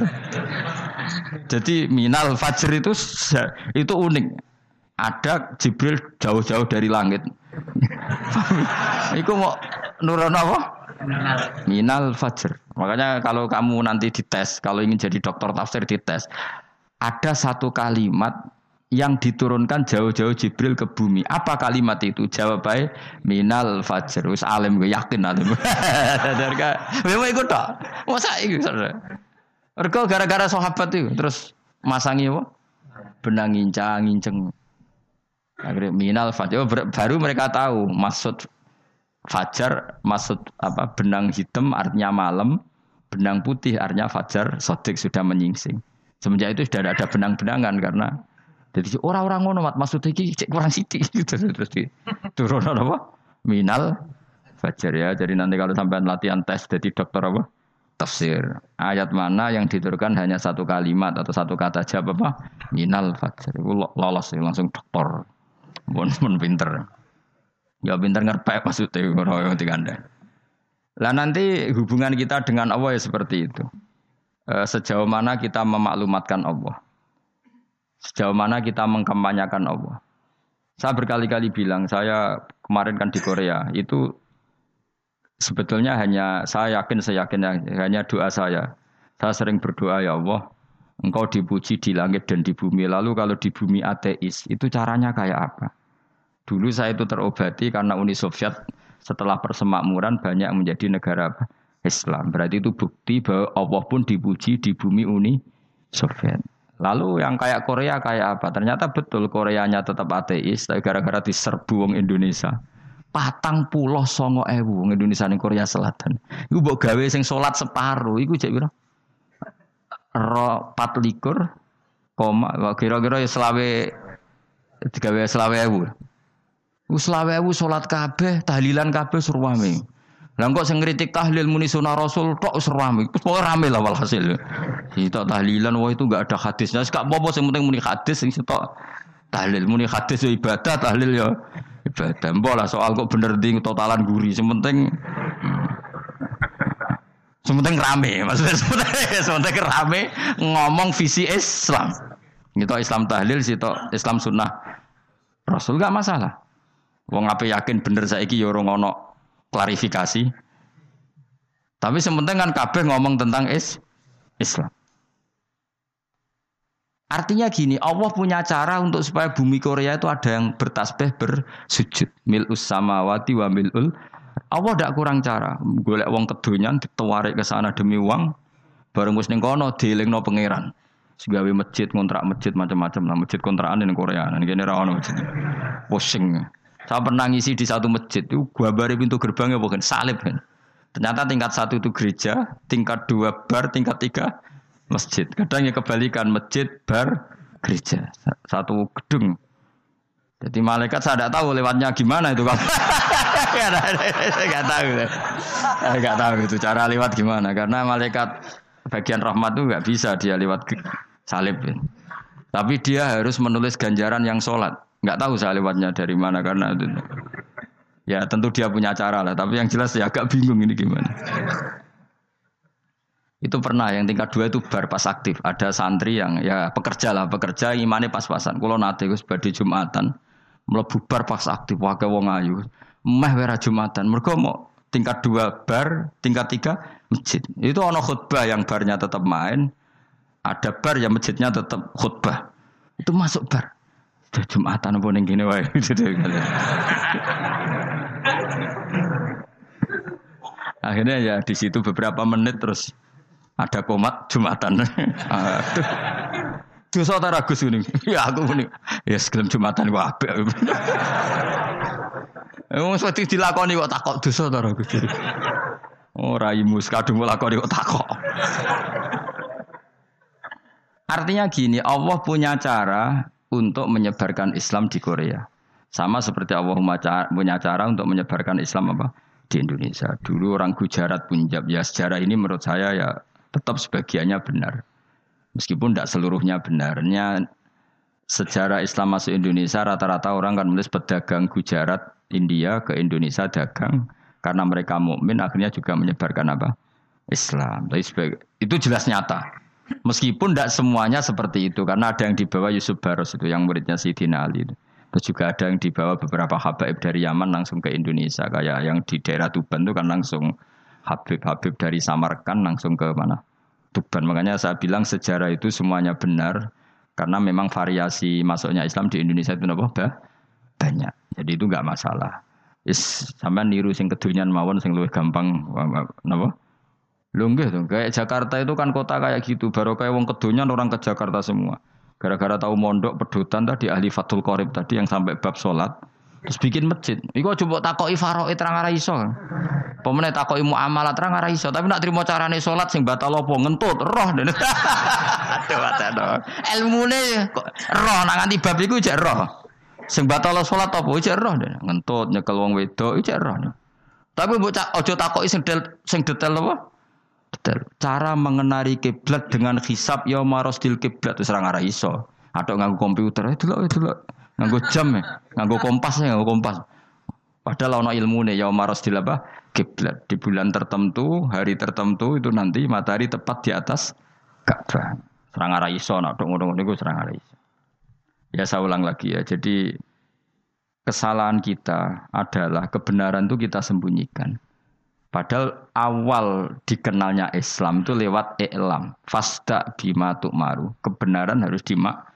Jadi minal fajr itu itu unik. Ada Jibril jauh-jauh dari langit. <laughs> Iku mau nurun apa? Minal fajr. Makanya kalau kamu nanti dites, kalau ingin jadi dokter tafsir dites, ada satu kalimat yang diturunkan jauh-jauh Jibril ke bumi. Apa kalimat itu? Jawab baik minal fajr. Wis alim gue yakin alim. <laughs> Memang ikut tak? Masa itu Mereka gara-gara sahabat itu terus masangi apa? Benang ngincang nginceng. Akhirnya minal fajr. Oh, baru mereka tahu maksud fajar, maksud apa? Benang hitam artinya malam, benang putih artinya fajar. Sodik sudah menyingsing. Semenjak itu sudah ada benang-benangan karena jadi orang-orang ngono mat maksudnya iki cek kurang sithik gitu <laughs> terus di turun apa? Minal fajar ya. Jadi nanti kalau sampai latihan tes jadi dokter apa? Tafsir. Ayat mana yang diturunkan hanya satu kalimat atau satu kata jawab apa? Minal fajar. Itu lolos langsung dokter. Bon, bon pinter. Ya pinter ngerpek maksudnya orang yang anda. Lah nanti hubungan kita dengan Allah ya seperti itu. Eh, sejauh mana kita memaklumatkan Allah. Sejauh mana kita mengkampanyakan Allah. Saya berkali-kali bilang, saya kemarin kan di Korea, itu sebetulnya hanya, saya yakin, saya yakin, hanya doa saya. Saya sering berdoa, ya Allah, engkau dipuji di langit dan di bumi. Lalu kalau di bumi ateis, itu caranya kayak apa? Dulu saya itu terobati karena Uni Soviet setelah persemakmuran banyak menjadi negara? Islam. Berarti itu bukti bahwa Allah pun dipuji di bumi Uni Soviet. Lalu yang kayak Korea kayak apa? Ternyata betul Koreanya tetap ateis, tapi gara-gara diserbu wong Indonesia. Patang puloh songo ewu wong Indonesia ning Korea Selatan. Iku mbok gawe sing salat separuh, iku cek piro? Ro pat likur, koma, kira-kira ya selawe digawe selawe ewu. Selawe ewu salat kabeh, tahlilan kabeh surwame. Lah kok sing ngritik tahlil muni sunah Rasul tok wis rame. Pokoke rame lah walhasil. Kita tahlilan wah itu enggak ada hadisnya. Gak apa-apa sing penting muni hadis sing sitok tahlil muni hadis ya ibadah tahlil ya ibadah. Mbok lah soal kok bener ding totalan guri. Sing penting Sementing rame, maksudnya sementing, rame ngomong visi Islam. Gitu Islam tahlil situ Islam sunnah Rasul gak masalah. Wong apa yakin bener saiki ya ora ono klarifikasi. Tapi sementing kan kabeh ngomong tentang is Islam. Artinya gini, Allah punya cara untuk supaya bumi Korea itu ada yang bertasbih bersujud. Mil'us samawati wa mil'ul. Allah tidak kurang cara. Golek wong kedonyan ditawarik ke sana demi uang. Bareng wis ning kono dielingno pangeran. Segawe masjid, kontrak masjid macam-macam lah. Masjid kontrakan di Korea. Nah, ini ra ono masjid. Pusing. Saya pernah ngisi di satu masjid itu gua bari pintu gerbangnya bukan salib kan. Ternyata tingkat satu itu gereja, tingkat dua bar, tingkat tiga masjid. Kadang ya kebalikan masjid, bar, gereja. Satu gedung. Jadi malaikat saya tidak tahu lewatnya gimana itu kan. <laughs> Gak tahu. Gak tahu itu cara lewat gimana. Karena malaikat bagian rahmat itu nggak bisa dia lewat salib. Tapi dia harus menulis ganjaran yang sholat. Nggak tahu saya lewatnya dari mana karena itu. Ya tentu dia punya cara lah, tapi yang jelas ya agak bingung ini gimana. Itu pernah yang tingkat dua itu bar pas aktif. Ada santri yang ya pekerja lah, pekerja imannya pas-pasan. Kalau nanti gue sebagai jumatan, melebu bar pas aktif, wakai wong ayu. Meh wera jumatan, mereka mau tingkat dua bar, tingkat tiga masjid. Itu ono khutbah yang barnya tetap main, ada bar yang masjidnya tetap khutbah. Itu masuk bar. Jumatan apa ning kene wae. <laughs> Akhirnya ya di situ beberapa menit terus ada komat Jumatan. <laughs> Aduh. Dosa ragus ini. <laughs> Ya aku muni. Ya segelem Jumatan ku apik. Wong seperti dilakoni kok takok dosa ta ragus. Oh raimu kadung lakoni kok takok. Artinya gini, Allah punya cara untuk menyebarkan Islam di Korea. Sama seperti Allah punya cara untuk menyebarkan Islam apa di Indonesia. Dulu orang Gujarat Punjab ya sejarah ini menurut saya ya tetap sebagiannya benar. Meskipun tidak seluruhnya benarnya sejarah Islam masuk Indonesia rata-rata orang kan menulis pedagang Gujarat India ke Indonesia dagang karena mereka mukmin akhirnya juga menyebarkan apa Islam. Itu jelas nyata. Meskipun tidak semuanya seperti itu karena ada yang dibawa Yusuf Baros itu yang muridnya Sidina Ali itu. Terus juga ada yang dibawa beberapa habaib dari Yaman langsung ke Indonesia kayak yang di daerah Tuban itu kan langsung Habib-Habib dari Samarkand langsung ke mana? Tuban. Makanya saya bilang sejarah itu semuanya benar karena memang variasi masuknya Islam di Indonesia itu apa? Banyak. Jadi itu nggak masalah. Is sampai niru sing kedunyan mawon sing luwih gampang napa? Lho nggih tuh, kayak Jakarta itu kan kota kayak gitu, baru kayak wong kedunyan orang ke Jakarta semua. Gara-gara tahu mondok pedutan tadi ahli Fathul Qorib tadi yang sampai bab sholat. Terus bikin masjid. Iku coba takoki faraid terang arah iso. Pemene takoki muamalah terang arah iso, tapi nak trimo carane sholat sing batal apa ngentut roh. <laughs> Aduh aduh. Ilmune kok roh nak nganti bab iku jek roh. Sing batal sholat apa jek roh ngentut nyekel wong wedok jek roh. Tapi mbok ojo takoki sing sing detail apa? Cara mengenari kiblat dengan hisab ya marosdil kiblat itu serang arah iso. Atau nganggo komputer itu loh itu loh. Nganggo jam ya, nganggo kompas ya, nganggo kompas. Padahal ono ilmu nih ya marosdil apa? Kiblat di bulan tertentu, hari tertentu itu nanti matahari tepat di atas Ka'bah. Serang arah iso, nak dong dong itu serang arah iso. Ya saya ulang lagi ya. Jadi kesalahan kita adalah kebenaran itu kita sembunyikan. Padahal awal dikenalnya Islam itu lewat i'lam. Fasta bima maru. Kebenaran harus dimak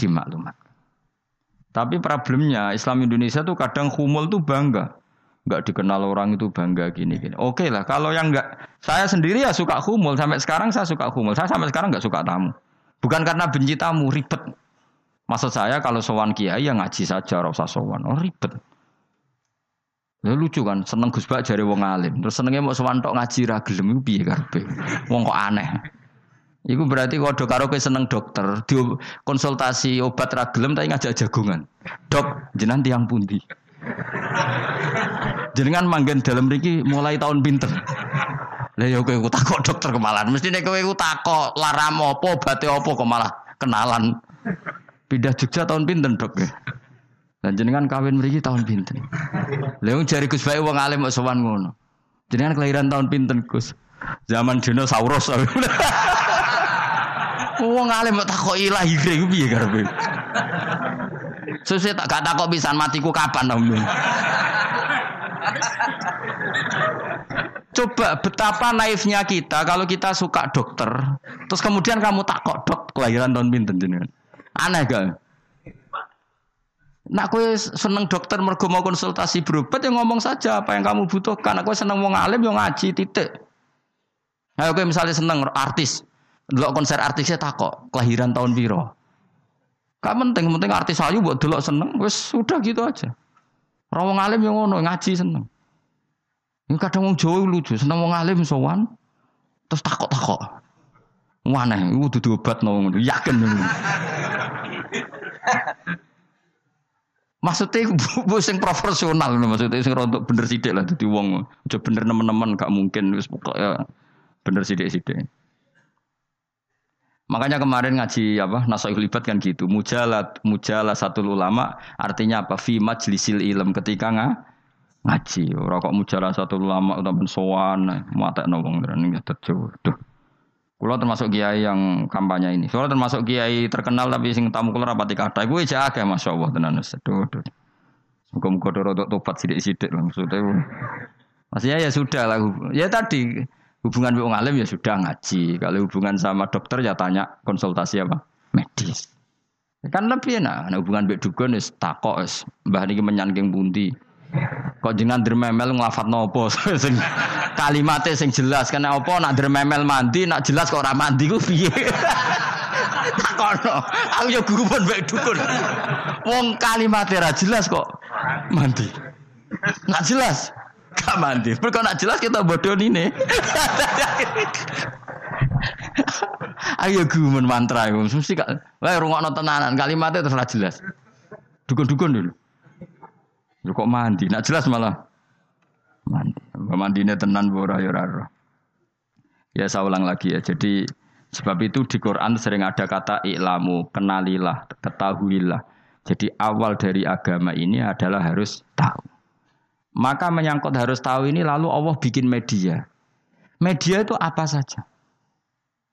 dimaklumat. Tapi problemnya Islam Indonesia tuh kadang humul tuh bangga. Enggak dikenal orang itu bangga gini-gini. Oke lah, kalau yang enggak, saya sendiri ya suka humul. Sampai sekarang saya suka humul. Saya sampai sekarang enggak suka tamu. Bukan karena benci tamu, ribet. Maksud saya kalau sowan kiai ya ngaji saja, rasa sowan. Oh ribet. Ya lucu kan, seneng Gus Bak jare wong alim. Terus senenge mau sowan ngaji ra gelem piye karepe? Wong kok aneh. Iku berarti kalau karo kowe seneng dokter, di konsultasi obat ra gelem tapi ngajak jagungan. Dok, jenengan tiang pundi? Jenengan manggen dalam mriki mulai tahun pinter. Lah ya kowe takok dokter kemalan. Mesti nek kowe takok laram apa, obate apa kok malah kenalan. Pindah Jogja tahun pinten, Dok? Ya? Dan jenengan kawin mriki tahun pinten? Lha jari Gus Bae wong alim kok sowan ngono. Jenengan kelahiran tahun pinten, Gus? Zaman dinosaurus. <laughs> wong alim kok takoki lahire iku piye karepe? Sesuk tak gak takok pisan matiku kapan Om. Coba betapa naifnya kita kalau kita suka dokter, terus kemudian kamu takok dok kelahiran tahun pinten jenengan. Aneh gak? Nak kue seneng dokter mergo mau konsultasi berobat yang ngomong saja apa yang kamu butuhkan. Nak kue seneng mau ngalim yang ngaji titik. Nah, kue misalnya seneng artis, delok konser artisnya takok kelahiran tahun biro. Gak penting, penting artis ayu buat delok seneng, wes sudah gitu aja. Orang ngalim yang ngono ngaji seneng. Ini kadang wong Jawa lucu, seneng wong alim sowan, terus takok takok. Mana? Iku dudu obat no, yakin. <laughs> Maksudnya bu sing profesional maksudnya sing rontok bener sidik lah dadi wong aja bener nemen-nemen gak mungkin wis ya bener sidik-sidik. Makanya kemarin ngaji apa nasoih libat kan gitu. Mujalat mujalah satu ulama artinya apa? Fi majlisil ilm ketika nga, ngaji. Ora kok mujalah satu ulama utawa sowan matekno wong ini tejo. Duh. Kulo termasuk kiai yang kampanye ini. Kulo termasuk kiai terkenal tapi sing tamu kulo rapati kata. Gue aja agak masya Allah tenan. Aduh, aduh. Muka-muka untuk topat sidik-sidik lah maksudnya. Maksudnya ya sudah lah. Ya tadi hubungan dengan alim ya sudah ngaji. Kalau hubungan sama dokter ya tanya konsultasi apa medis. Kan lebih enak. Nah, hubungan bek dukun is mbah niki menyangking pundi. Kok jenengan dermemel nglafat nopo <laughs> sing kalimate sing jelas. Kena apa? Nak dermemel mandi nak jelas kok ora mandi ku piye? <laughs> Takono aku ya guru pun baik dukun. Wong kalimate ra jelas kok mandi. Nak jelas gak mandi. Kok nak jelas kita bodoh ini <laughs> ayo gumun mantra iku. Mesti gak wae rungokno tenanan. Kalimatnya terus jelas. Dukun-dukun dulu Lu kok mandi? Nak jelas malah mandi. Mandinya tenan bora ya Ya saya ulang lagi ya. Jadi sebab itu di Quran sering ada kata iklamu, kenalilah, ketahuilah. Jadi awal dari agama ini adalah harus tahu. Maka menyangkut harus tahu ini lalu Allah bikin media. Media itu apa saja.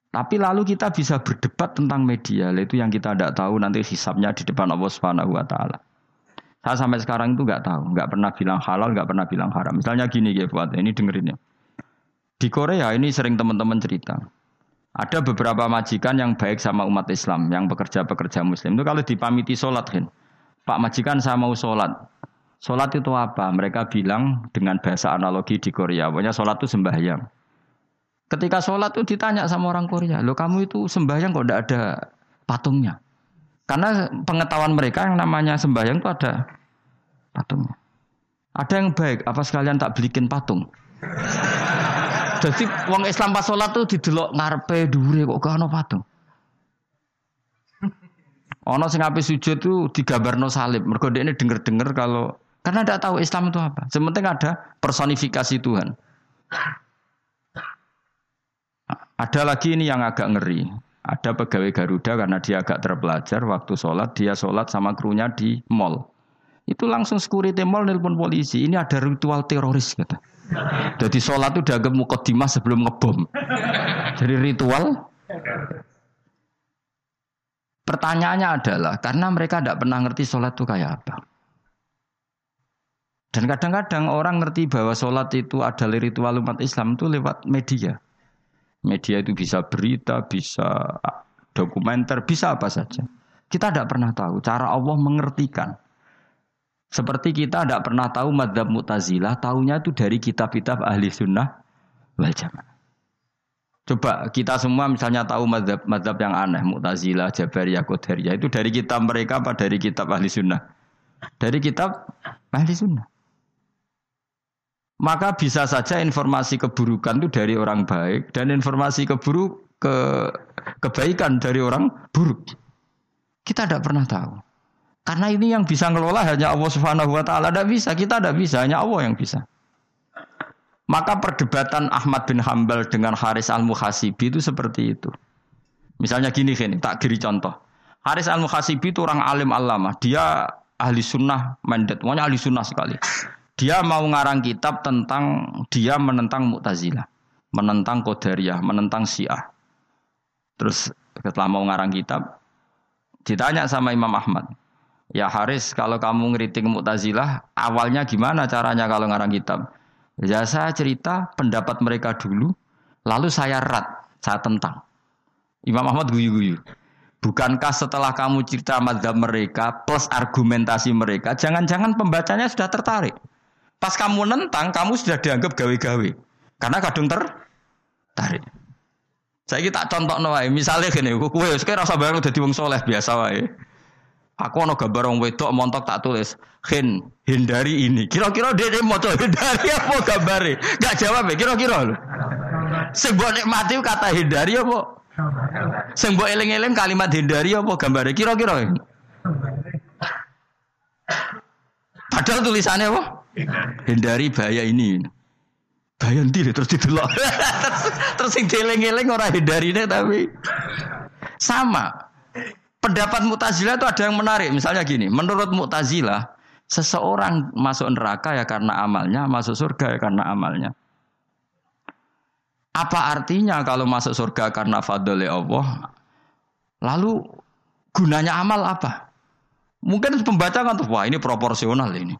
Tapi lalu kita bisa berdebat tentang media, itu yang kita tidak tahu nanti hisapnya di depan Allah Subhanahu wa taala. Saya sampai sekarang itu nggak tahu, nggak pernah bilang halal, nggak pernah bilang haram. Misalnya gini ya buat ini dengerin ya. Di Korea ini sering teman-teman cerita. Ada beberapa majikan yang baik sama umat Islam, yang bekerja-pekerja muslim. Itu kalau dipamiti sholat, kan. Pak majikan saya mau sholat. Sholat itu apa? Mereka bilang dengan bahasa analogi di Korea. Pokoknya sholat itu sembahyang. Ketika sholat itu ditanya sama orang Korea, lo kamu itu sembahyang kok tidak ada patungnya? Karena pengetahuan mereka yang namanya sembahyang itu ada patungnya. Ada yang baik, apa sekalian tak belikin patung? <laughs> Jadi wong Islam pas sholat tuh didelok ngarepe dure kok gak ono patung. Ono sing ape sujud tuh digambarno salib. Mergo ini denger-denger kalau karena tidak tahu Islam itu apa. Sementing ada personifikasi Tuhan. Ada lagi ini yang agak ngeri. Ada pegawai Garuda karena dia agak terpelajar waktu sholat dia sholat sama krunya di mall. Itu langsung security mall nelpon polisi. Ini ada ritual teroris kata. Jadi sholat itu dianggap mukodimah sebelum ngebom. Jadi ritual. Pertanyaannya adalah karena mereka tidak pernah ngerti sholat itu kayak apa. Dan kadang-kadang orang ngerti bahwa sholat itu adalah ritual umat Islam itu lewat media. Media itu bisa berita, bisa dokumenter, bisa apa saja. Kita tidak pernah tahu cara Allah mengertikan. Seperti kita tidak pernah tahu madhab mutazilah, tahunya itu dari kitab-kitab ahli sunnah wal jamaah. Coba kita semua misalnya tahu madhab, madhab yang aneh, mutazilah, jabariyah, qadariyah, itu dari kitab mereka apa dari kitab ahli sunnah? Dari kitab ahli sunnah. Maka bisa saja informasi keburukan itu dari orang baik dan informasi keburuk ke kebaikan dari orang buruk. Kita tidak pernah tahu. Karena ini yang bisa ngelola hanya Allah Subhanahu wa taala. Tidak bisa, kita tidak bisa, hanya Allah yang bisa. Maka perdebatan Ahmad bin Hambal dengan Haris Al-Muhasibi itu seperti itu. Misalnya gini, gini tak kiri contoh. Haris Al-Muhasibi itu orang alim alama. Dia ahli sunnah mandat. Pokoknya ahli sunnah sekali. Dia mau ngarang kitab tentang dia menentang Mu'tazilah. Menentang Qadariyah, menentang Syiah. Terus setelah mau ngarang kitab, ditanya sama Imam Ahmad. Ya Haris, kalau kamu ngeritik Mu'tazilah, awalnya gimana caranya kalau ngarang kitab? Ya saya cerita pendapat mereka dulu, lalu saya rat, saya tentang. Imam Ahmad guyu-guyu. Bukankah setelah kamu cerita madhab mereka plus argumentasi mereka, jangan-jangan pembacanya sudah tertarik. Pas kamu nentang, kamu sudah dianggap gawe-gawe. Karena kadung tertarik. Saya kita contoh noai, misalnya gini, kue sekarang rasa bareng jadi wong soleh biasa wae. Aku ono gambar wong wedok montok tak tulis, "Hin, hindari ini." Kira-kira dia mau hindari <laughs> apa gambare? Gak jawab ya, kira-kira. Sing mbok nikmati kata hindari apa? Sing mbok eling-eling kalimat hindari apa gambare? Kira-kira. Padahal tulisannya apa? Hindari bahaya ini. Bahaya nanti terus didelok. <laughs> terus sing dieling-eling ora hindarine tapi sama. Pendapat Mu'tazilah itu ada yang menarik. Misalnya gini, menurut Mu'tazilah, seseorang masuk neraka ya karena amalnya, masuk surga ya karena amalnya. Apa artinya kalau masuk surga karena fadli Allah? Lalu gunanya amal apa? Mungkin pembaca kan tuh, wah ini proporsional ini.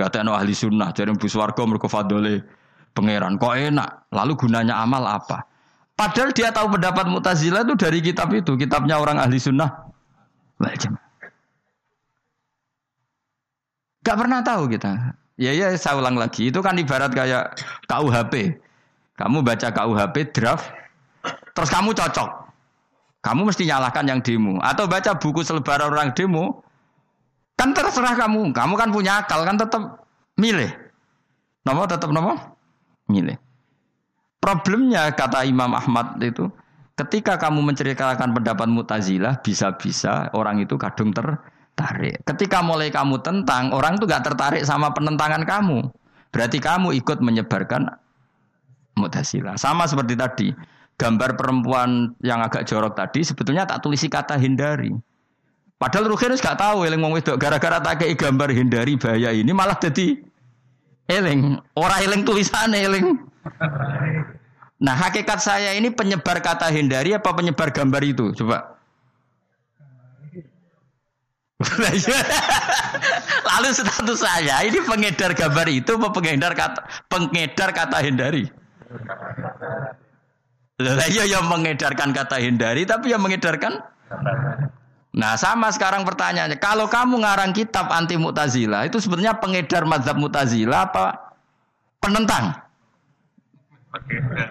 Gak ada ahli sunnah, warga mereka fadli pangeran. Kok enak? Lalu gunanya amal apa? Padahal dia tahu pendapat Mu'tazilah itu dari kitab itu, kitabnya orang ahli sunnah. Gak pernah tahu kita. Ya ya saya ulang lagi. Itu kan ibarat kayak KUHP. Kamu baca KUHP draft, terus kamu cocok. Kamu mesti nyalahkan yang demo. Atau baca buku selebaran orang demo, kan terserah kamu. Kamu kan punya akal, kan tetap milih. Nomor tetap nomor milih. Problemnya kata Imam Ahmad itu, Ketika kamu menceritakan pendapat Mu'tazilah, bisa-bisa orang itu kadung ter tertarik. Ketika mulai kamu tentang, orang tuh gak tertarik sama penentangan kamu. Berarti kamu ikut menyebarkan Mu'tazilah. Sama seperti tadi, gambar perempuan yang agak jorok tadi sebetulnya tak tulisi kata hindari. Padahal Ruhin gak tahu eling wong wedok gara-gara tak kei gambar hindari bahaya ini malah jadi eling. Ora eling tulisan eling. Nah, hakikat saya ini penyebar kata hindari apa penyebar gambar itu? Coba. <laughs> Lalu status saya ini pengedar gambar itu apa pengedar kata pengedar kata hindari? Lah iya yang mengedarkan kata hindari tapi yang mengedarkan Nah sama sekarang pertanyaannya, kalau kamu ngarang kitab anti mutazila itu sebenarnya pengedar mazhab mutazila apa penentang?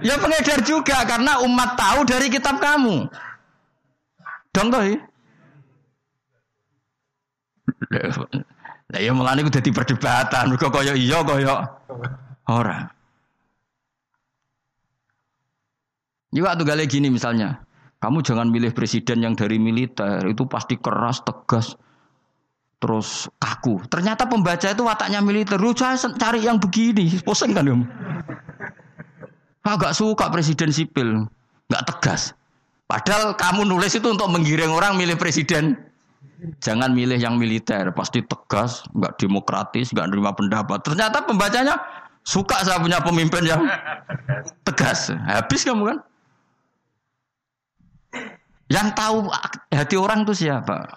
Ya pengedar juga karena umat tahu dari kitab kamu. Dong toh Lah ya mulane ku dadi perdebatan, mergo kaya iya kaya ora. Juga tuh gale gini misalnya, kamu jangan milih presiden yang dari militer, itu pasti keras, tegas, terus kaku. Ternyata pembaca itu wataknya militer. Lu cari yang begini, pusing kan kamu. Agak suka presiden sipil, nggak tegas. Padahal kamu nulis itu untuk menggiring orang milih presiden Jangan milih yang militer, pasti tegas, nggak demokratis, nggak nerima pendapat. Ternyata pembacanya suka saya punya pemimpin yang tegas. Habis kamu kan? Yang tahu hati orang itu siapa?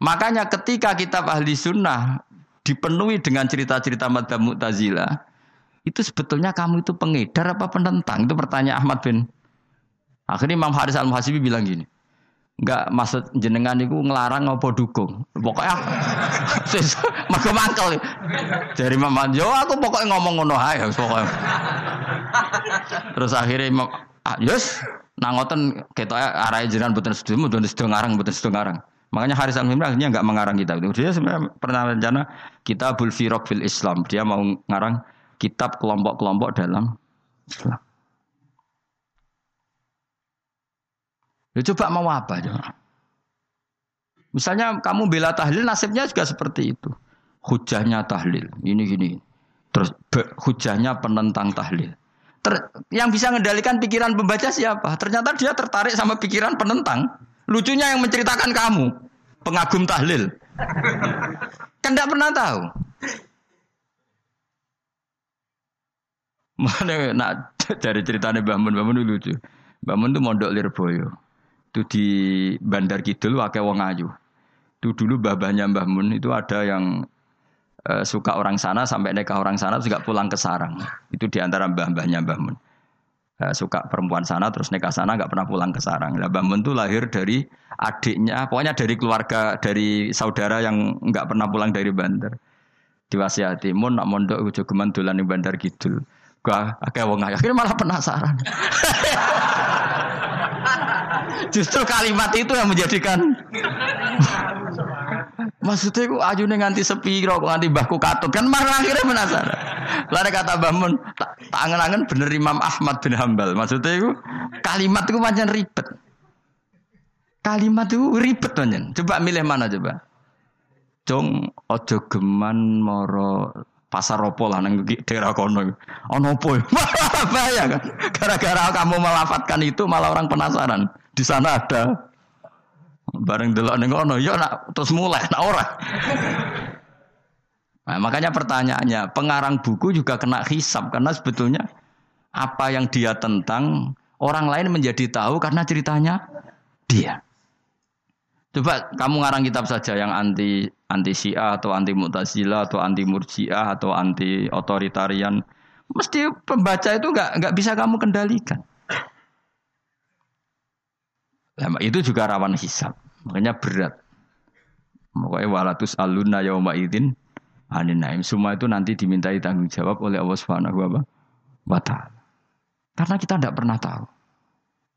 Makanya ketika kitab ahli sunnah dipenuhi dengan cerita-cerita madhab mu'tazilah, itu sebetulnya kamu itu pengedar apa penentang? Itu pertanyaan Ahmad bin. Akhirnya Imam Haris al-Muhasibi bilang gini, Enggak maksud jenengan itu ngelarang apa dukung. Pokoknya <laughs> mergo mangkel. Dari Mama Jo aku pokoknya ngomong ngono pokoknya. Terus akhirnya Imam ah, yes nang ngoten ketok arahe jenengan boten sedo mboten sedo ngarang boten sedo ngarang. Makanya Haris al akhirnya enggak mengarang kitab itu. Dia sebenarnya pernah rencana kitab Firaq fil Islam. Dia mau ngarang kitab kelompok-kelompok dalam Islam. Ya coba mau apa coba? Misalnya kamu bela tahlil nasibnya juga seperti itu. Hujahnya tahlil, ini gini. Terus hujahnya penentang tahlil. Ter, yang bisa mengendalikan pikiran pembaca siapa? Ternyata dia tertarik sama pikiran penentang. Lucunya yang menceritakan kamu, pengagum tahlil. kan tidak pernah tahu. <laughs> Mana nak dari ceritanya Mbah Mun, lucu. Mbah Mun itu mondok Lirboyo. Itu di Bandar Kidul wakai wong ayu. Itu dulu babahnya Mbah Mun itu ada yang uh, suka orang sana sampai nikah orang sana juga pulang ke sarang. Itu di antara mbah-mbahnya Mbah Mun. Uh, suka perempuan sana terus nikah sana nggak pernah pulang ke sarang. Nah, Mbah Mun itu lahir dari adiknya, pokoknya dari keluarga dari saudara yang nggak pernah pulang dari Bandar. Diwasiati Mun nak mondok ujo geman dolan di Bandar Kidul. Gua akeh wong akhirnya malah penasaran. <laughs> Justru kalimat itu yang menjadikan Maksudnya aku ajune nganti sepi kok nganti bahku katut kan malah akhirnya penasaran. Lalu kata Bamun, tak angen-angen bener Imam Ahmad bin Hambal. Maksudnya itu kalimat itu macam ribet. Kalimat itu ribet banyak. Coba milih mana coba. Jong ojo geman moro pasar opo lah nang daerah kono. Ono opo? <laughs> Bahaya kan. Gara-gara kamu melafatkan itu malah orang penasaran. Di sana ada bareng delok ning kono ya nak terus mulai nak ora. <laughs> Nah, makanya pertanyaannya, pengarang buku juga kena hisap karena sebetulnya apa yang dia tentang orang lain menjadi tahu karena ceritanya dia. Coba kamu ngarang kitab saja yang anti anti Syiah atau anti Mu'tazilah atau anti Murji'ah atau anti otoritarian, mesti pembaca itu nggak nggak bisa kamu kendalikan. Itu juga rawan hisap. Makanya berat. Makanya walatus aluna yauma idin aninaim. Semua itu nanti dimintai tanggung jawab oleh Allah Subhanahu wa taala. Karena kita tidak pernah tahu.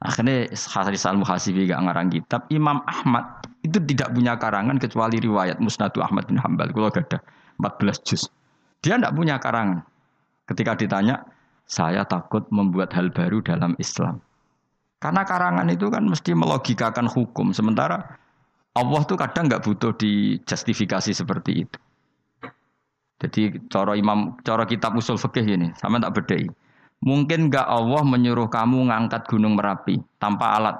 Akhirnya Haris al-Muhasibi gak ngarang kitab. Imam Ahmad itu tidak punya karangan kecuali riwayat Musnadu Ahmad bin Hambal. Kalau gak ada 14 juz. Dia tidak punya karangan. Ketika ditanya, saya takut membuat hal baru dalam Islam. Karena karangan itu kan mesti melogikakan hukum. Sementara Allah tuh kadang nggak butuh dijustifikasi seperti itu. Jadi cara imam, cara kitab usul fikih ini, sama tak bedai. Mungkin nggak Allah menyuruh kamu ngangkat gunung merapi tanpa alat?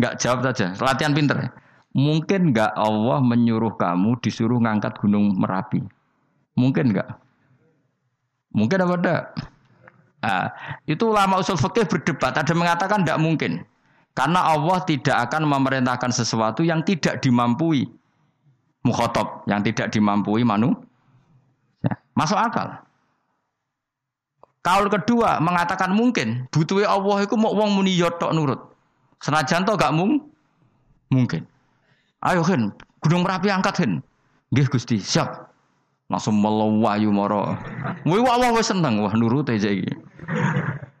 Nggak jawab saja, latihan pinter. Mungkin nggak Allah menyuruh kamu disuruh ngangkat gunung merapi? Mungkin nggak? Mungkin apa enggak? Nah, itu ulama usul fikih berdebat. Ada mengatakan tidak mungkin. Karena Allah tidak akan memerintahkan sesuatu yang tidak dimampui. Mukhotob, yang tidak dimampui manu. Ya, masuk akal. Kaul kedua mengatakan mungkin butuhnya Allah itu mau wong muni yotok nurut. Senajan to gak mung mungkin. Ayo Hen, Gunung Merapi angkat Hen. Nggih Gusti, siap. Langsung melewayu moro. Wih Allah wis seneng wah nurut aja iki.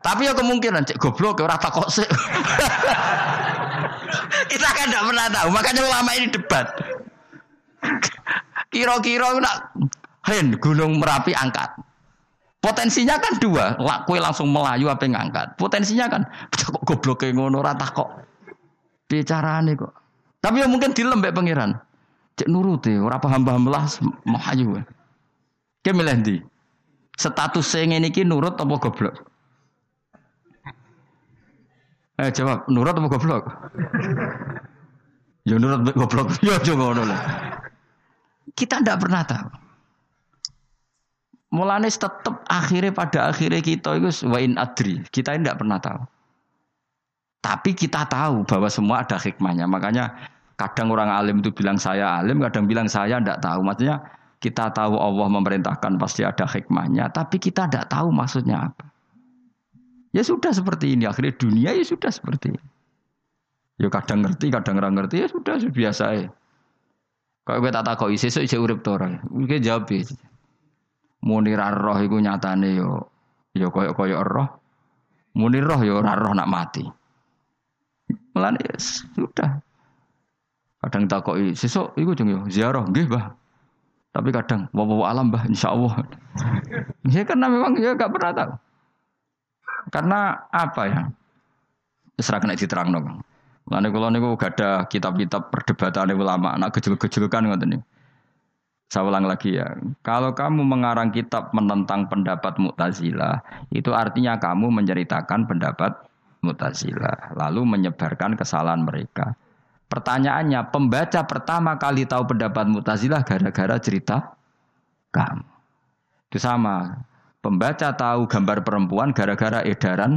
Tapi ya kemungkinan cek goblok ora takok sik. <laughs> Kita kan tidak pernah tahu, makanya ulama ini debat. Kira-kira nak Hen Gunung Merapi angkat. Potensinya kan dua, kue langsung melayu apa ngangkat. Potensinya kan kok goblok kayak ngono rata kok. Bicarane kok. Tapi ya mungkin dilembek pangeran. Cek nuruti, ora paham paham lah melayu. Kayak milih Status saya ini nurut apa goblok? Eh jawab, nurut apa goblok? ya nurut goblok. <laughs> Ya coba ngono Kita tidak pernah tahu. Mulane tetap akhirnya pada akhirnya kita itu wain adri. Kita tidak pernah tahu. Tapi kita tahu bahwa semua ada hikmahnya. Makanya kadang orang alim itu bilang saya alim, kadang bilang saya tidak tahu. Maksudnya kita tahu Allah memerintahkan pasti ada hikmahnya, tapi kita tidak tahu maksudnya apa. Ya sudah seperti ini. Akhirnya dunia ya sudah seperti ini. Ya kadang ngerti, kadang nggak ngerti. Ya sudah, sudah biasa ya. Kalau gue tak tahu isi, so urip to orang. Gue jawab ya. Munir roh itu nyatane yo yo koyo koyo roh. Munir roh yo roh nak mati. Mulane ya sudah. Kadang takoki sesuk iku jeng yo ziarah nggih, Mbah. Tapi kadang wawa alam, Mbah, insyaallah. ya karena memang ya gak pernah tahu. Karena apa ya? Serah kena diterang dong. Lalu kalau niku gak ada kitab-kitab perdebatan ulama, anak kecil-kecil kan ngoten nih. Saya ulang lagi ya. Kalau kamu mengarang kitab menentang pendapat Mu'tazilah, itu artinya kamu menceritakan pendapat Mu'tazilah, lalu menyebarkan kesalahan mereka. Pertanyaannya, pembaca pertama kali tahu pendapat Mu'tazilah gara-gara cerita kamu. Itu sama. Pembaca tahu gambar perempuan gara-gara edaran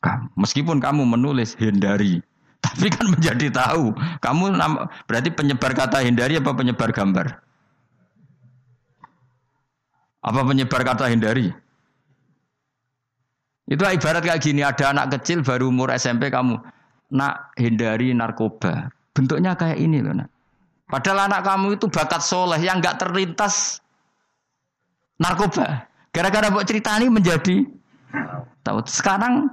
kamu. Meskipun kamu menulis hindari, <laughs> tapi kan menjadi tahu. Kamu berarti penyebar kata hindari apa penyebar gambar? Apa penyebar kata hindari? Itu ibarat kayak gini, ada anak kecil baru umur SMP kamu nak hindari narkoba. Bentuknya kayak ini loh nak. Padahal anak kamu itu bakat soleh yang nggak terlintas narkoba. Gara-gara buat cerita ini menjadi tahu. Sekarang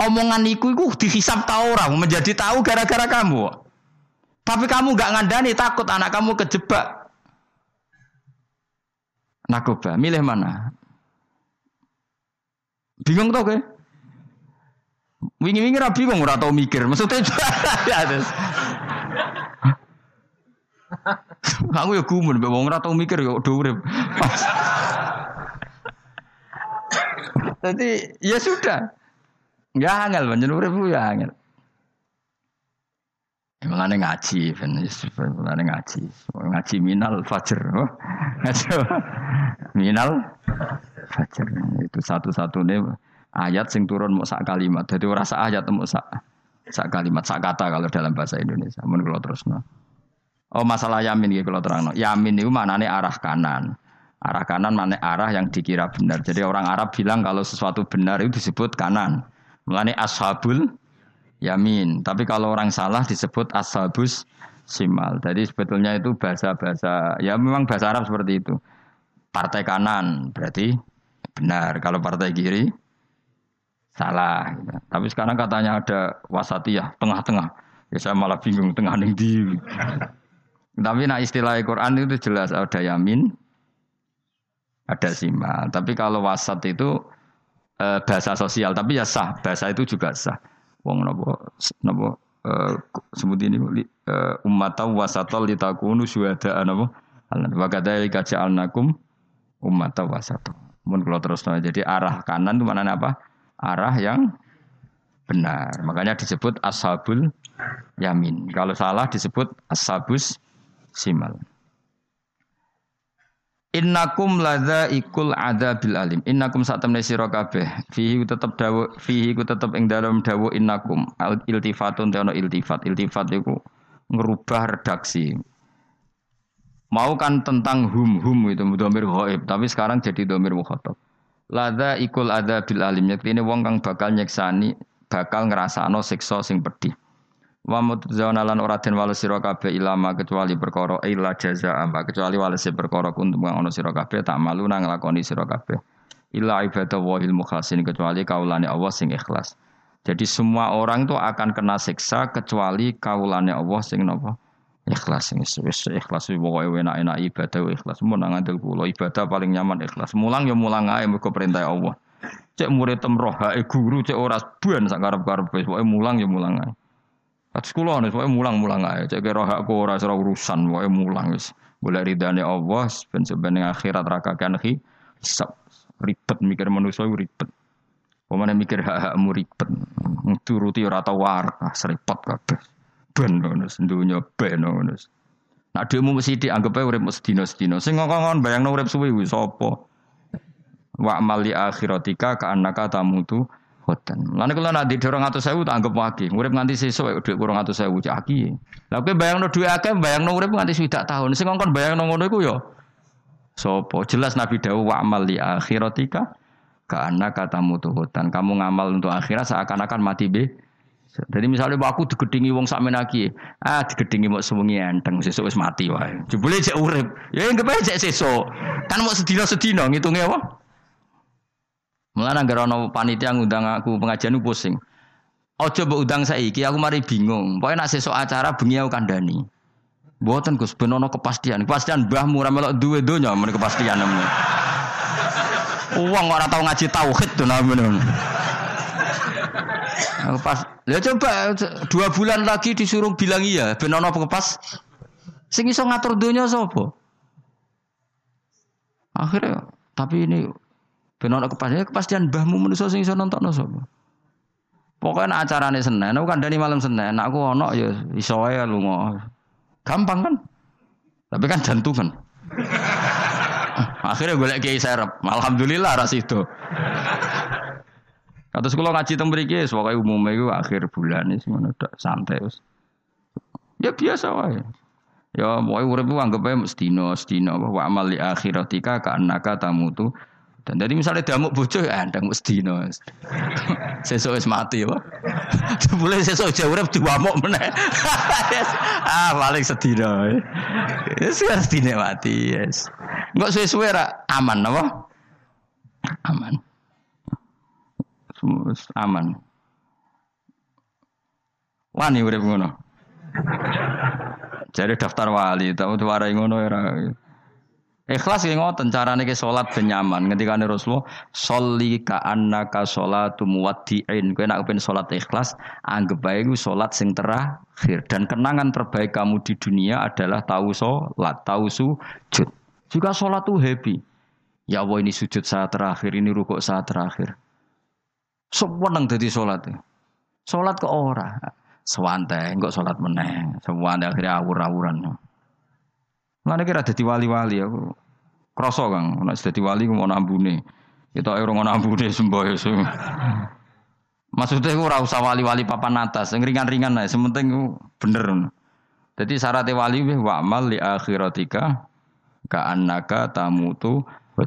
omongan iku iku dihisap tahu orang menjadi tahu gara-gara kamu. Tapi kamu gak ngandani takut anak kamu kejebak. Narkoba, milih mana? Bingung tau ke? Wingi-wingi rapi bingung ora tau mikir. Maksudnya <laughs> ya terus. Aku ya gumun, wong ora tau mikir ya do urip. Jadi ya sudah. Ya angel panjen urip ya angel. Mulane ngaji, mulane ngaji. Ngaji minal fajr. Oh, ngaji minal fajr. Itu satu-satunya ayat sing turun mau sak kalimat. Jadi ora sak ayat mau sak sak kalimat, sak kata kalau dalam bahasa Indonesia. Mun kula terusno. Oh masalah yamin iki kula terangno. Yamin itu maknane arah kanan. Arah kanan mana arah yang dikira benar. Jadi orang Arab bilang kalau sesuatu benar itu disebut kanan. Mulane ashabul yamin. Tapi kalau orang salah disebut ashabus simal. Jadi sebetulnya itu bahasa-bahasa ya memang bahasa Arab seperti itu. Partai kanan berarti benar. Kalau partai kiri salah. Tapi sekarang katanya ada wasatiyah tengah-tengah. Ya saya malah bingung tengah ning di. Tapi nah istilah Quran itu jelas ada yamin, ada simal. Tapi kalau wasat itu e, bahasa sosial, tapi ya sah. Bahasa itu juga sah. Wong nopo nopo uh, sebut ini uh, ummatan wasatol litakunu syuhada apa? Wa kadzalika ja'alnakum ummatan wasatol. Mun kalau terus jadi arah kanan itu mana apa? Arah yang benar. Makanya disebut ashabul yamin. Kalau salah disebut ashabus simal. Innakum ladza ikul bil alim. Innakum saat temne sira kabeh. Fihi tetep dawu fihi ku tetep ing dalam dawu innakum. Iltifatun teono iltifat. Iltifat iku ngerubah redaksi. Mau kan tentang hum hum itu domir ghaib, tapi sekarang jadi domir mukhatab. Ladza ikul bil alim. Yaktine wong kang bakal nyeksani, bakal ngrasakno siksa sing pedih. Wa mutzauna lan ora den wales sira kabeh ilama kecuali perkara jaza amba kecuali wales perkara kuntum kang ana sira kabeh tak malu nang nglakoni sira kabeh. Ibadah wahil mukhlasin kecuali kaulane Allah sing ikhlas. Jadi semua orang itu akan kena siksa kecuali kaulane Allah sing napa? Ikhlas sing wis ikhlas pokoke enak-enak ibadah ikhlas. Mun nang ngandel kula ibadah paling nyaman ikhlas. Mulang ya mulang ae mergo perintah Allah. Cek murid temroh guru cek ora ban sak karep-karep wis pokoke mulang ya mulang ae. Atus kula nih, pokoke mulang-mulang ae. Cek kira hakku ora ora urusan, pokoke mulang wis. Boleh ridane Allah ben sebeneng akhirat rakakan hisab. Ribet mikir manusia ribet. Pemane mikir hak-hakmu ribet. Turuti ora tau war, seripet kabeh. Ben ngono, dunya ben ngono. Nak dhewe mesti dianggap ae urip sedina-sedina. Sing ngongkon bayangno urip suwi kuwi sapa? Wa amali akhiratika ka annaka tamutu Boten. Lan kalau nak atau sewu tak anggap wagi. Urip nganti sesuk atau sewu cak aki. Lah kowe bayangno duit akeh bayangno urip nganti swidak tahun. Sing ngongkon bayangno ngono iku ya Sopo jelas Nabi Dawud wa amal li akhiratika karena katamu tuhutan. Kamu ngamal untuk akhirat seakan-akan mati be. Jadi misalnya aku digedingi wong sakmen lagi, ah digedingi mau sewengi enteng sesuk wis mati wae. Jebule cek urip. Ya enggak bae cek sesuk. Kan mau sedina-sedina ngitunge apa? Mulane anggere ana panitia ngundang aku pengajian pusing. Ojo mbok undang saiki aku mari bingung. Pokoke nak sesuk acara bengi aku kandhani. Mboten Gus ben ana kepastian. Kepastian mbahmu ora melok duwe donya men kepastian namanya. Uang ora tau ngaji tauhid to namanya. Pas, ya coba dua bulan lagi disuruh bilang iya, ben ana kepas. Sing iso ngatur donya sapa? Akhirnya, tapi ini Ben ana kepastian kepastian mbahmu manusa sing iso nonton sapa. Pokoknya acarane Senin, aku kandani malam Senin, aku ono ya iso wae lunga. Gampang kan? Tapi kan jantungan. <laughs> Akhirnya gue lagi serap. Alhamdulillah ras itu. Kata sekolah ngaji teng mriki wis pokoke umume iku akhir bulan wis ngono santai wis. Ya biasa wae. Ya pokoke urip ku anggap ae sedina sedina wa amal li akhiratika ka annaka tamutu dan dari misalnya damuk bojo ya ndang mesti no. Sesuk wis mati ya. <laughs> Boleh sesuk jauh urip diwamuk meneh. <laughs> ah paling sedina. Wis yes, sedina mati, yes. Enggak suwe-suwe ra aman apa? Aman. Aman. Wani urip ngono. Jadi daftar wali, tahu tuh warai ngono ya. Ikhlas yang ngoten carane ke salat ben nyaman. Ketika ane Rasulullah sholli ka annaka sholatu muwaddi'in. Kowe nek pengen salat ikhlas, anggap bae iku salat sing terakhir dan kenangan terbaik kamu di dunia adalah tahu salat, tahu sujud. Juga salat tuh happy. Ya Allah ini sujud saat terakhir, ini rukuk saat terakhir. Sewenang dadi salat. Salat ke ora. Sewante, enggak salat meneh. Sewante akhirnya awur-awuran. Mana kira jadi wali-wali aku. Kroso kang, nek jadi wali mau nambune. Kita ora ngono nambune semboh ya. Maksudnya aku ora usah wali-wali papan atas, yang ringan-ringan aja, sementing bener. Jadi syaratnya wali wa amal li akhiratika ka annaka tamutu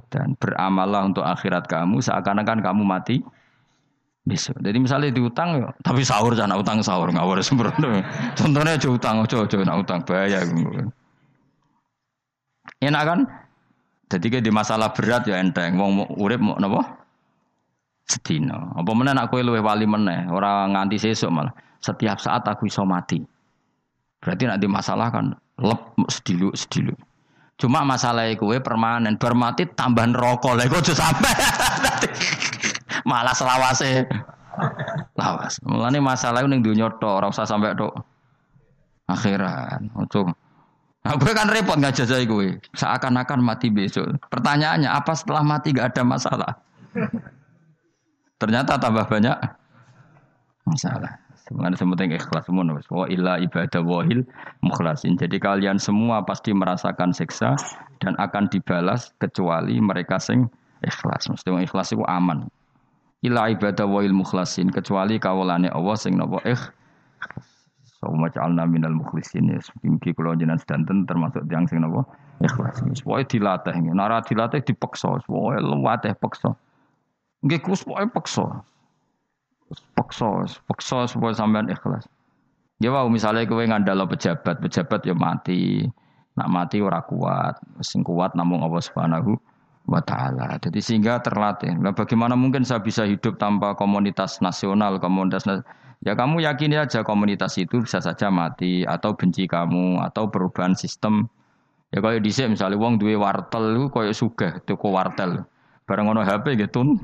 dan beramallah untuk akhirat kamu seakan-akan kamu mati besok. Jadi misalnya diutang ya, tapi sahur jangan utang sahur ngawur sembrono. <laughs> Contohnya aja utang, aja aja nak utang bahaya. Enak kan? Jadi di masalah berat ya enteng. Wong urip mau napa? Sedina. Apa mana nak kowe luwih wali meneh, ora nganti sesuk malah. Setiap saat aku iso mati. Berarti nak masalah kan lep sedilu sedilu. Cuma masalah kowe permanen bar mati tambah rokok lha kok sampai. <laughs> malah selawase. lawas. Mulane masalah ning donya tok, ora usah sampai tok akhiran. Ojo. Nah, gue kan repot nggak jajai gue. Seakan-akan mati besok. Pertanyaannya apa setelah mati gak ada masalah? Ternyata tambah banyak masalah. Sebenarnya sementing ikhlas semua. Wa illa ibadah wahil mukhlasin. Jadi kalian semua pasti merasakan siksa dan akan dibalas kecuali mereka sing ikhlas. Mesti ikhlas itu aman. Illa ibadah wahil mukhlasin kecuali kawulane Allah sing nopo ikhlas. Sauma ja'alna minal mukhlisin ya. Mungkin kalau jenengan sedanten termasuk yang sing nopo ikhlas. Pokoke dilatih. Nara dilatih dipaksa. Pokoke luwateh paksa. Nggih kus pokoke paksa paksa, paksa supaya sampean ikhlas. Ya wow, misalnya kowe ngandalo pejabat, pejabat ya mati. Nak mati ora kuat, sing kuat namun Allah Subhanahu wa taala. Jadi sehingga terlatih. Nah, bagaimana mungkin saya bisa hidup tanpa komunitas nasional, komunitas Ya kamu yakini aja komunitas itu bisa saja mati atau benci kamu atau perubahan sistem. Ya kalau di misalnya wong duwe wartel itu kayak sugih toko wartel. Bareng ono HP gitu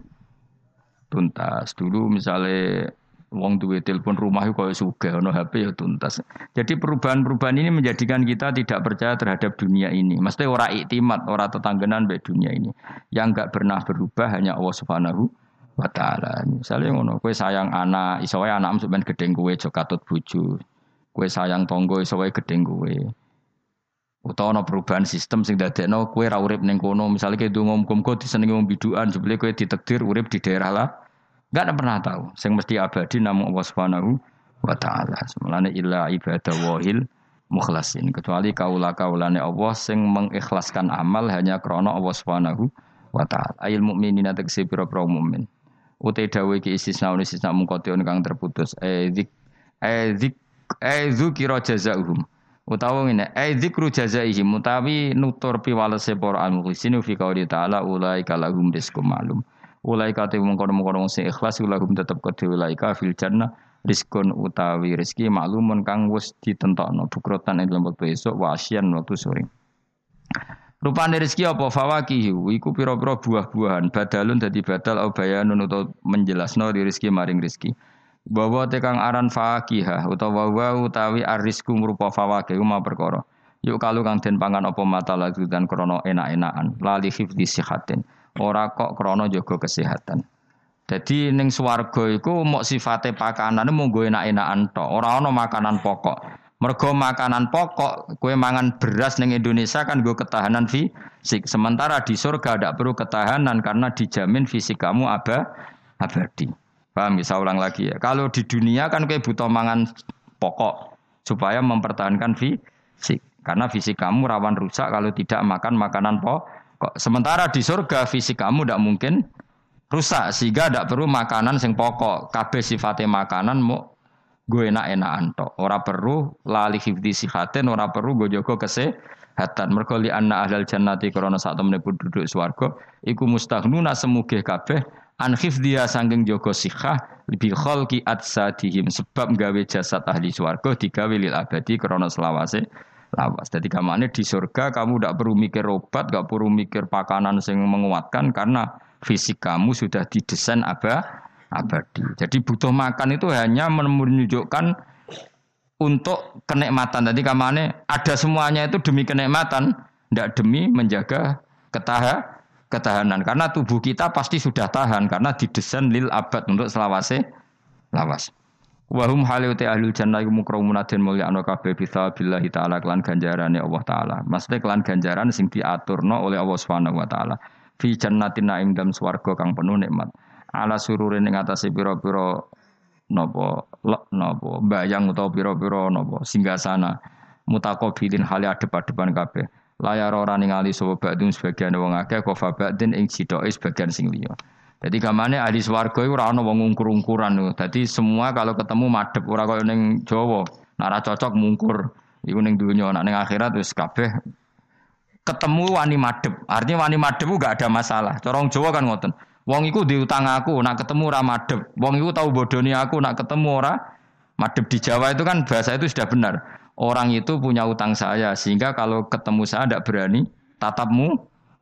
tuntas. Dulu misalnya wong duwe telepon rumah itu kalau suka ono HP ya tuntas. Jadi perubahan-perubahan ini menjadikan kita tidak percaya terhadap dunia ini. Mesti ora iktimat, ora tetanggenan be dunia ini. Yang enggak pernah berubah hanya Allah Subhanahu wa taala. Misalnya ngono, kowe sayang anak, iso wae anakmu sampean gedeng kowe aja katut bojo. Kowe sayang tonggo iso wae gedeng kowe. Utawa ana perubahan sistem sing dadekno kowe ra urip ning kono, misale kowe ndonga disenengi wong bidukan, sebele kowe ditakdir urip di daerah lah. Enggak pernah tahu. Sing mesti abadi namun Allah Subhanahu wa taala. Semalane illa ibadah wahil mukhlasin. Kecuali kaula kaulane Allah sing mengikhlaskan amal hanya krana Allah Subhanahu wa taala. Ayil mukminina tegese pira-pira mukmin. Utai dawe ki istisna istisna mungkotion kang terputus. Eh zik eh zik eh dzukira jazaohum utawa ngene ai dzikru jazaihim utawi nutur piwalese para al-mukhlisin fi qouli ta'ala ulaika lahum rizqum ma'lum ulaika te mengkono-mengkono sing ikhlas lahum tetep kedhe ulaika fil jannah. Rizkun utawi rezeki maklumun kang wis ditentokno bukrotan ing lembut besok wa asyan waktu sore. Rupane rezeki apa? Fawakihu iku pira-pira buah-buahan. Badalun dadi badal au bayanun utawa menjelasno di rezeki maring rezeki. Bahwa tekang aran fakihah utawa wa utawi arisku ngrupa fawakih ma perkara. Yuk kalau kang den pangan apa mata lagu dan krono enak-enakan. Lali hifdi sihatin. Ora kok krono jaga kesehatan. Jadi ning swarga iku mok sifate pakanan mung enak-enakan tok, ora ana makanan pokok. Mergo makanan pokok, kue mangan beras ning Indonesia kan gue ketahanan fisik. Sementara di surga tidak perlu ketahanan karena dijamin fisik kamu aba abadi. Paham bisa ulang lagi ya. Kalau di dunia kan kayak butuh mangan pokok supaya mempertahankan fisik. Karena fisik kamu rawan rusak kalau tidak makan makanan pokok. Sementara di surga fisik kamu tidak mungkin rusak sehingga tidak perlu makanan sing pokok. Kabeh sifatnya makanan mau gue enak-enakan tok. Ora perlu lali hifdi sihatin, ora perlu gue jogo kesehatan. Mergo li anna ahlal jannati krana sak duduk swarga iku mustaghnuna semugih kabeh an dia sangking jogo sikhah lebih khalqi atsadihim sebab gawe jasad ahli swarga digawe lil abadi krana selawase lawas. Jadi kamane di surga kamu tidak perlu mikir obat, gak perlu mikir pakanan sing menguatkan karena fisik kamu sudah didesain apa abadi. Jadi butuh makan itu hanya menunjukkan untuk kenikmatan. Tadi kamane ada semuanya itu demi kenikmatan, tidak demi menjaga ketahanan ketahanan karena tubuh kita pasti sudah tahan karena didesain lil abad untuk selawase lawas. Wahum haliuti ahlul jannah iku mukramun den mulya ana kabeh bisa billahi taala kelan ganjarane Allah taala. Maksudnya kelan ganjaran sing diaturno oleh Allah Subhanahu wa taala. Fi jannatin naim dalam swarga kang penuh nikmat. Ala sururin ing atase pira-pira napa napa bayang utawa pira-pira napa singgasana mutaqabilin hale adep-adepan kabeh layar ora ningali sapa ba'dun sebagian wong akeh kok ba'din ing sidoke sebagian sing liya. Jadi gamane ahli swarga iku ora ana wong ngungkur-ungkuran. Dadi semua kalau ketemu madhep ora kaya ning Jawa. Nara cocok mungkur. Iku ning dunya, nek ning akhirat wis kabeh ketemu wani madhep. Artinya wani madhep gak ada masalah. Corong Jawa kan ngoten. Wong iku diutang aku, nak ketemu ora madhep. Wong iku tau bodoni aku, nak ketemu ora madhep di Jawa itu kan bahasa itu sudah benar orang itu punya utang saya sehingga kalau ketemu saya tidak berani tatapmu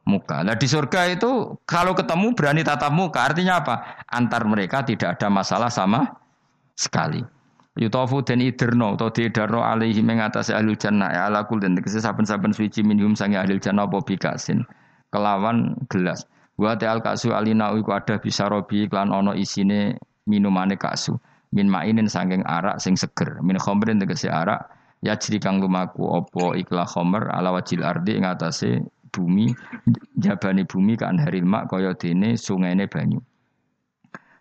muka. Nah di surga itu kalau ketemu berani tatap muka artinya apa? Antar mereka tidak ada masalah sama sekali. Yutofu dan iderno atau diidarno alaihi mengatasi ahli jannah ya ala kul dan tegese saben-saben suci minhum sangi ahli jannah apa bikasin kelawan gelas. Wa ta'al kasu alina iku ada bisa robi klan ono isine minumane kasu. Min mainin sangking arak sing seger. Min khomrin tegese arak ya jadi kang lumaku opo ikla khomer ala wajil ardi ing atase bumi jabani bumi kan haril mak kaya dene sungaine banyu.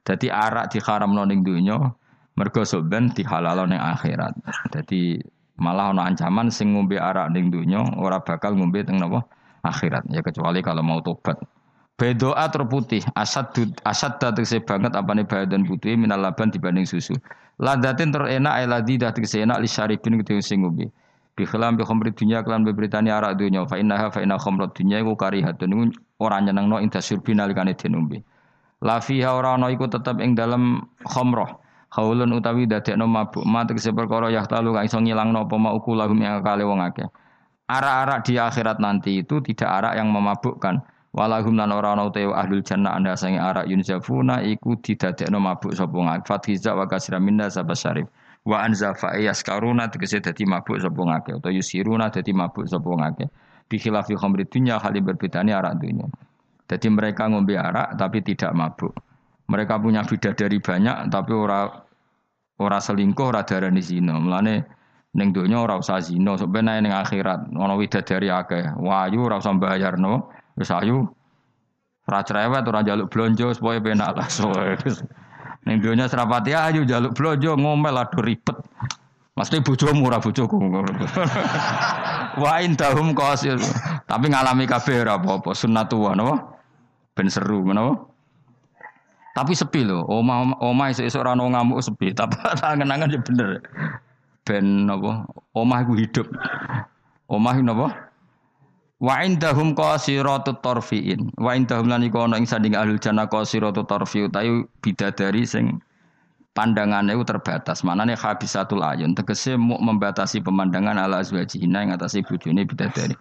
Dadi arak diharamno ning donya mergo soben dihalalo ning akhirat. Dadi malah ana ancaman sing ngombe arak ning donya ora bakal ngombe teng napa akhirat ya kecuali kalau mau tobat. Bedoa terputih, asad asad tegese banget apane dan putih minal laban dibanding susu. Ladatin terenak ay dah tegese enak li syaribin kudu sing. Bi khilam bi khamri dunya kelan beberitani arak dunya fa innaha fa inna khamrat dunya iku karihatun iku ora nyenengno ing dasurbi nalikane den ngombe. La fiha ora ana iku tetep ing dalam khamrah. Utawi dadekno mabuk, ma tegese perkara yahtalu kang iso ngilangno apa mau kulahum yang kale wong akeh. Arak-arak di akhirat nanti itu tidak arak yang memabukkan Walahum lan ora ana utawa ahlul jannah anda sange arak yunzafuna iku didadekno mabuk sapa ngak fathiza wa kasra minna syarif. Wa anza fa yaskaruna tegese dadi mabuk sapa ngake utawa yusiruna dadi mabuk sapa ngake. Bi khilafi khamri dunya kali berbedane arak dunya. Jadi mereka ngombe arak tapi tidak mabuk. Mereka punya bidadari banyak tapi ora ora selingkuh ora darani zina. Mulane ning donya ora usah zina, sebenarnya ning akhirat ana widadari akeh. Wayu ora usah bayar no. Wis ayu ora cerewet ora njaluk blonjo supaya penak lah. Ning donya serapati ayu njaluk blonjo ngomel aduh ribet. Mesti bojomu ora bojoku. <laughs> Wa indahum qasil. Tapi ngalami kabeh ora apa-apa sunnatullah napa? Ben seru menapa? Tapi sepi lho, oma oma esuk-esuk ora ngamuk sepi, tapi <laughs> angen-angen ya bener. Ben napa? Omah iku hidup. Omah napa? Wa indahum qasiratut tarfiin. Wa indahum lan iku ana ing sanding ahlul jannah qasiratut tarfi utawi bidadari sing pandangannya itu terbatas. Manane habisatul ayun tegese mau membatasi pemandangan ala azwajihina ing atase bojone bidadari.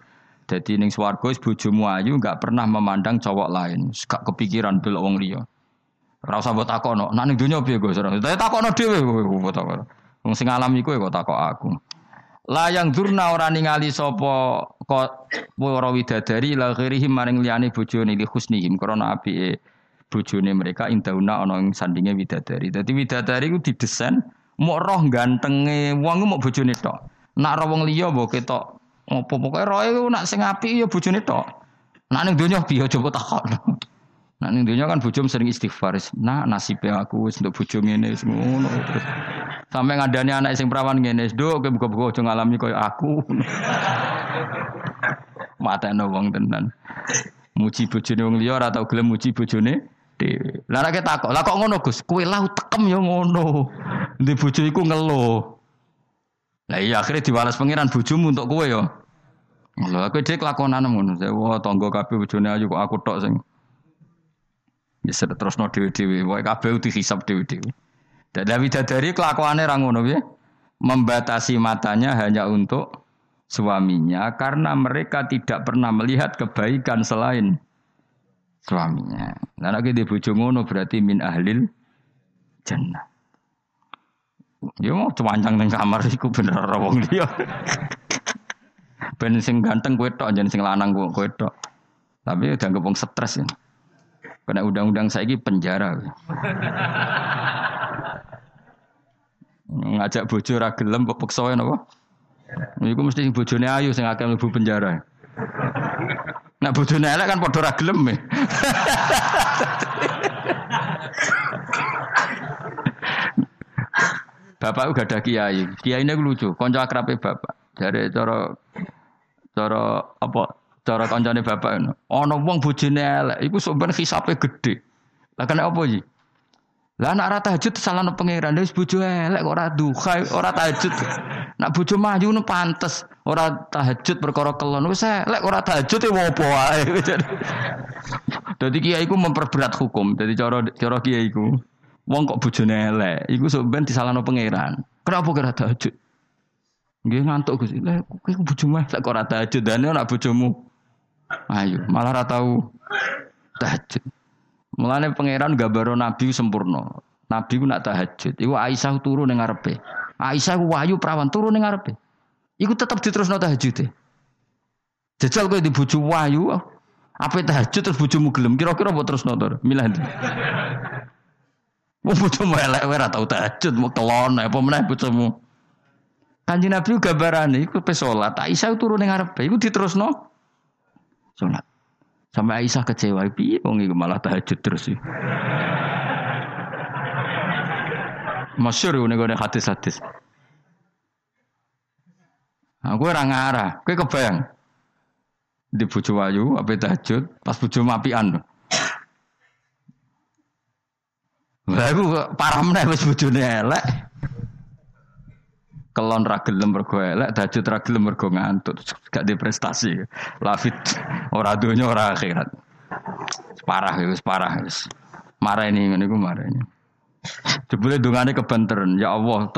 Jadi ning swarga bojomu ayu enggak pernah memandang cowok lain, gak kepikiran delok wong liya. Ora usah mbok takono, nek ning donya piye Gus? Takono dhewe kowe. Wong sing alami kowe kok takok aku. Layang durna ora ningali sapa para widadari la ghirihim maring liyane bojone li husnihim krana apike bojone mereka indauna ana ing sandinge widadari. Dadi widadari ku didesain mok roh gantenge wong mok bojone tok. Nak roh wong liya mbok ketok apa pokoke roe ku nak sing apik ya bojone tok. Nak ning donya piye coba takon. Nak ning donya kan bojom sering istighfar. Nah nasibe aku wis untuk bojo ngene terus. Sampai ngadani anak sing perawan ngene, "Nduk, kowe buka-buka aja ngalami koyo aku." <laughs> Mateno wong tenan. Muji bojone wong liya ora tau gelem muji bojone dhewe. Lah nek takok, "Lah kok ngono, Gus? Kowe lau tekem ya ngono." Ndi bojo iku ngeluh. Lah iya akhirnya diwales pangeran bojomu untuk kowe ya. Lho aku dhek lakonan ngono. Wah, tangga kabeh bojone ayu kok aku tok sing Ya terus no dewi-dewi, wae kabeh dihisab dewi-dewi. Dan Bidadari kelakuannya rangono ya. Membatasi matanya hanya untuk suaminya karena mereka tidak pernah melihat kebaikan selain suaminya. Nah, lagi di bojo ngono berarti min ahlil jannah. Ya mau cuancang nang kamar iku bener ora wong liya. ben sing ganteng kowe tok jan sing lanang kowe tok. Tapi udah wong stres ya. Karena undang-undang saiki penjara. Ngajak bojo ra gelem kok peksa napa Iku mesti bojone ayu sing akeh mlebu penjara. Nek bojone elek kan padha ra gelem. E. bapak udah ada kiai. Kiai ini lucu, konco akrabe bapak. Dari cara cara apa cara koncone bapak ono. Ono wong bojone elek, iku sok ben hisape gede. Lah kena apa sih? Lah anak ora tahajud salahno pangeran wis bojo elek kok ora duha ora tahajud. Nak bojo maju nu pantes ora tahajud perkara kelon wis elek ora tahajud e opo wae. <laughs> Dadi kiai iku memperberat hukum. Dadi cara cara kiai iku wong kok bojone elek iku sok ben disalahno pangeran. Kenapa kira tahajud? Nggih ngantuk Gus. Lah kowe bojomu elek kok ora tahajud dan ora bojomu. Ayo malah ora tau tahajud. Mulane pangeran gambaro nabi sempurna. Nabi ku nak tahajud, iku Aisyah turu ning ngarepe. Aisyah ku wahyu perawan turu ning ngarepe. Iku tetep diterusno tahajud. Jajal kowe di bojo wahyu, apa tahajud terus bojomu gelem, kira-kira mbok terus nonton, milih ndi? Wong bojomu elek wae ora tau tahajud, mau kelon apa meneh bojomu. Kanjeng Nabi gambarane iku pe salat, Aisyah turu ning ngarepe, iku diterusno salat. Sampai Aisyah kecewa, piye wong iku malah tahajud terus sih. Masyur ini gue hadis-hadis. Aku orang ngarah, gue kebayang di bojo wayu apa tahajud pas bojo mapian. Lah aku parah meneh wis bojone elek. Kelon ra gelem mergo elek, tahajud ra gelem mergo ngantuk, gak di prestasi. Lafit ora donya ora akhirat. Parah wis parah wis. Marah ini ngene iku marah ini. Jebule dongane kebanteran, ya Allah,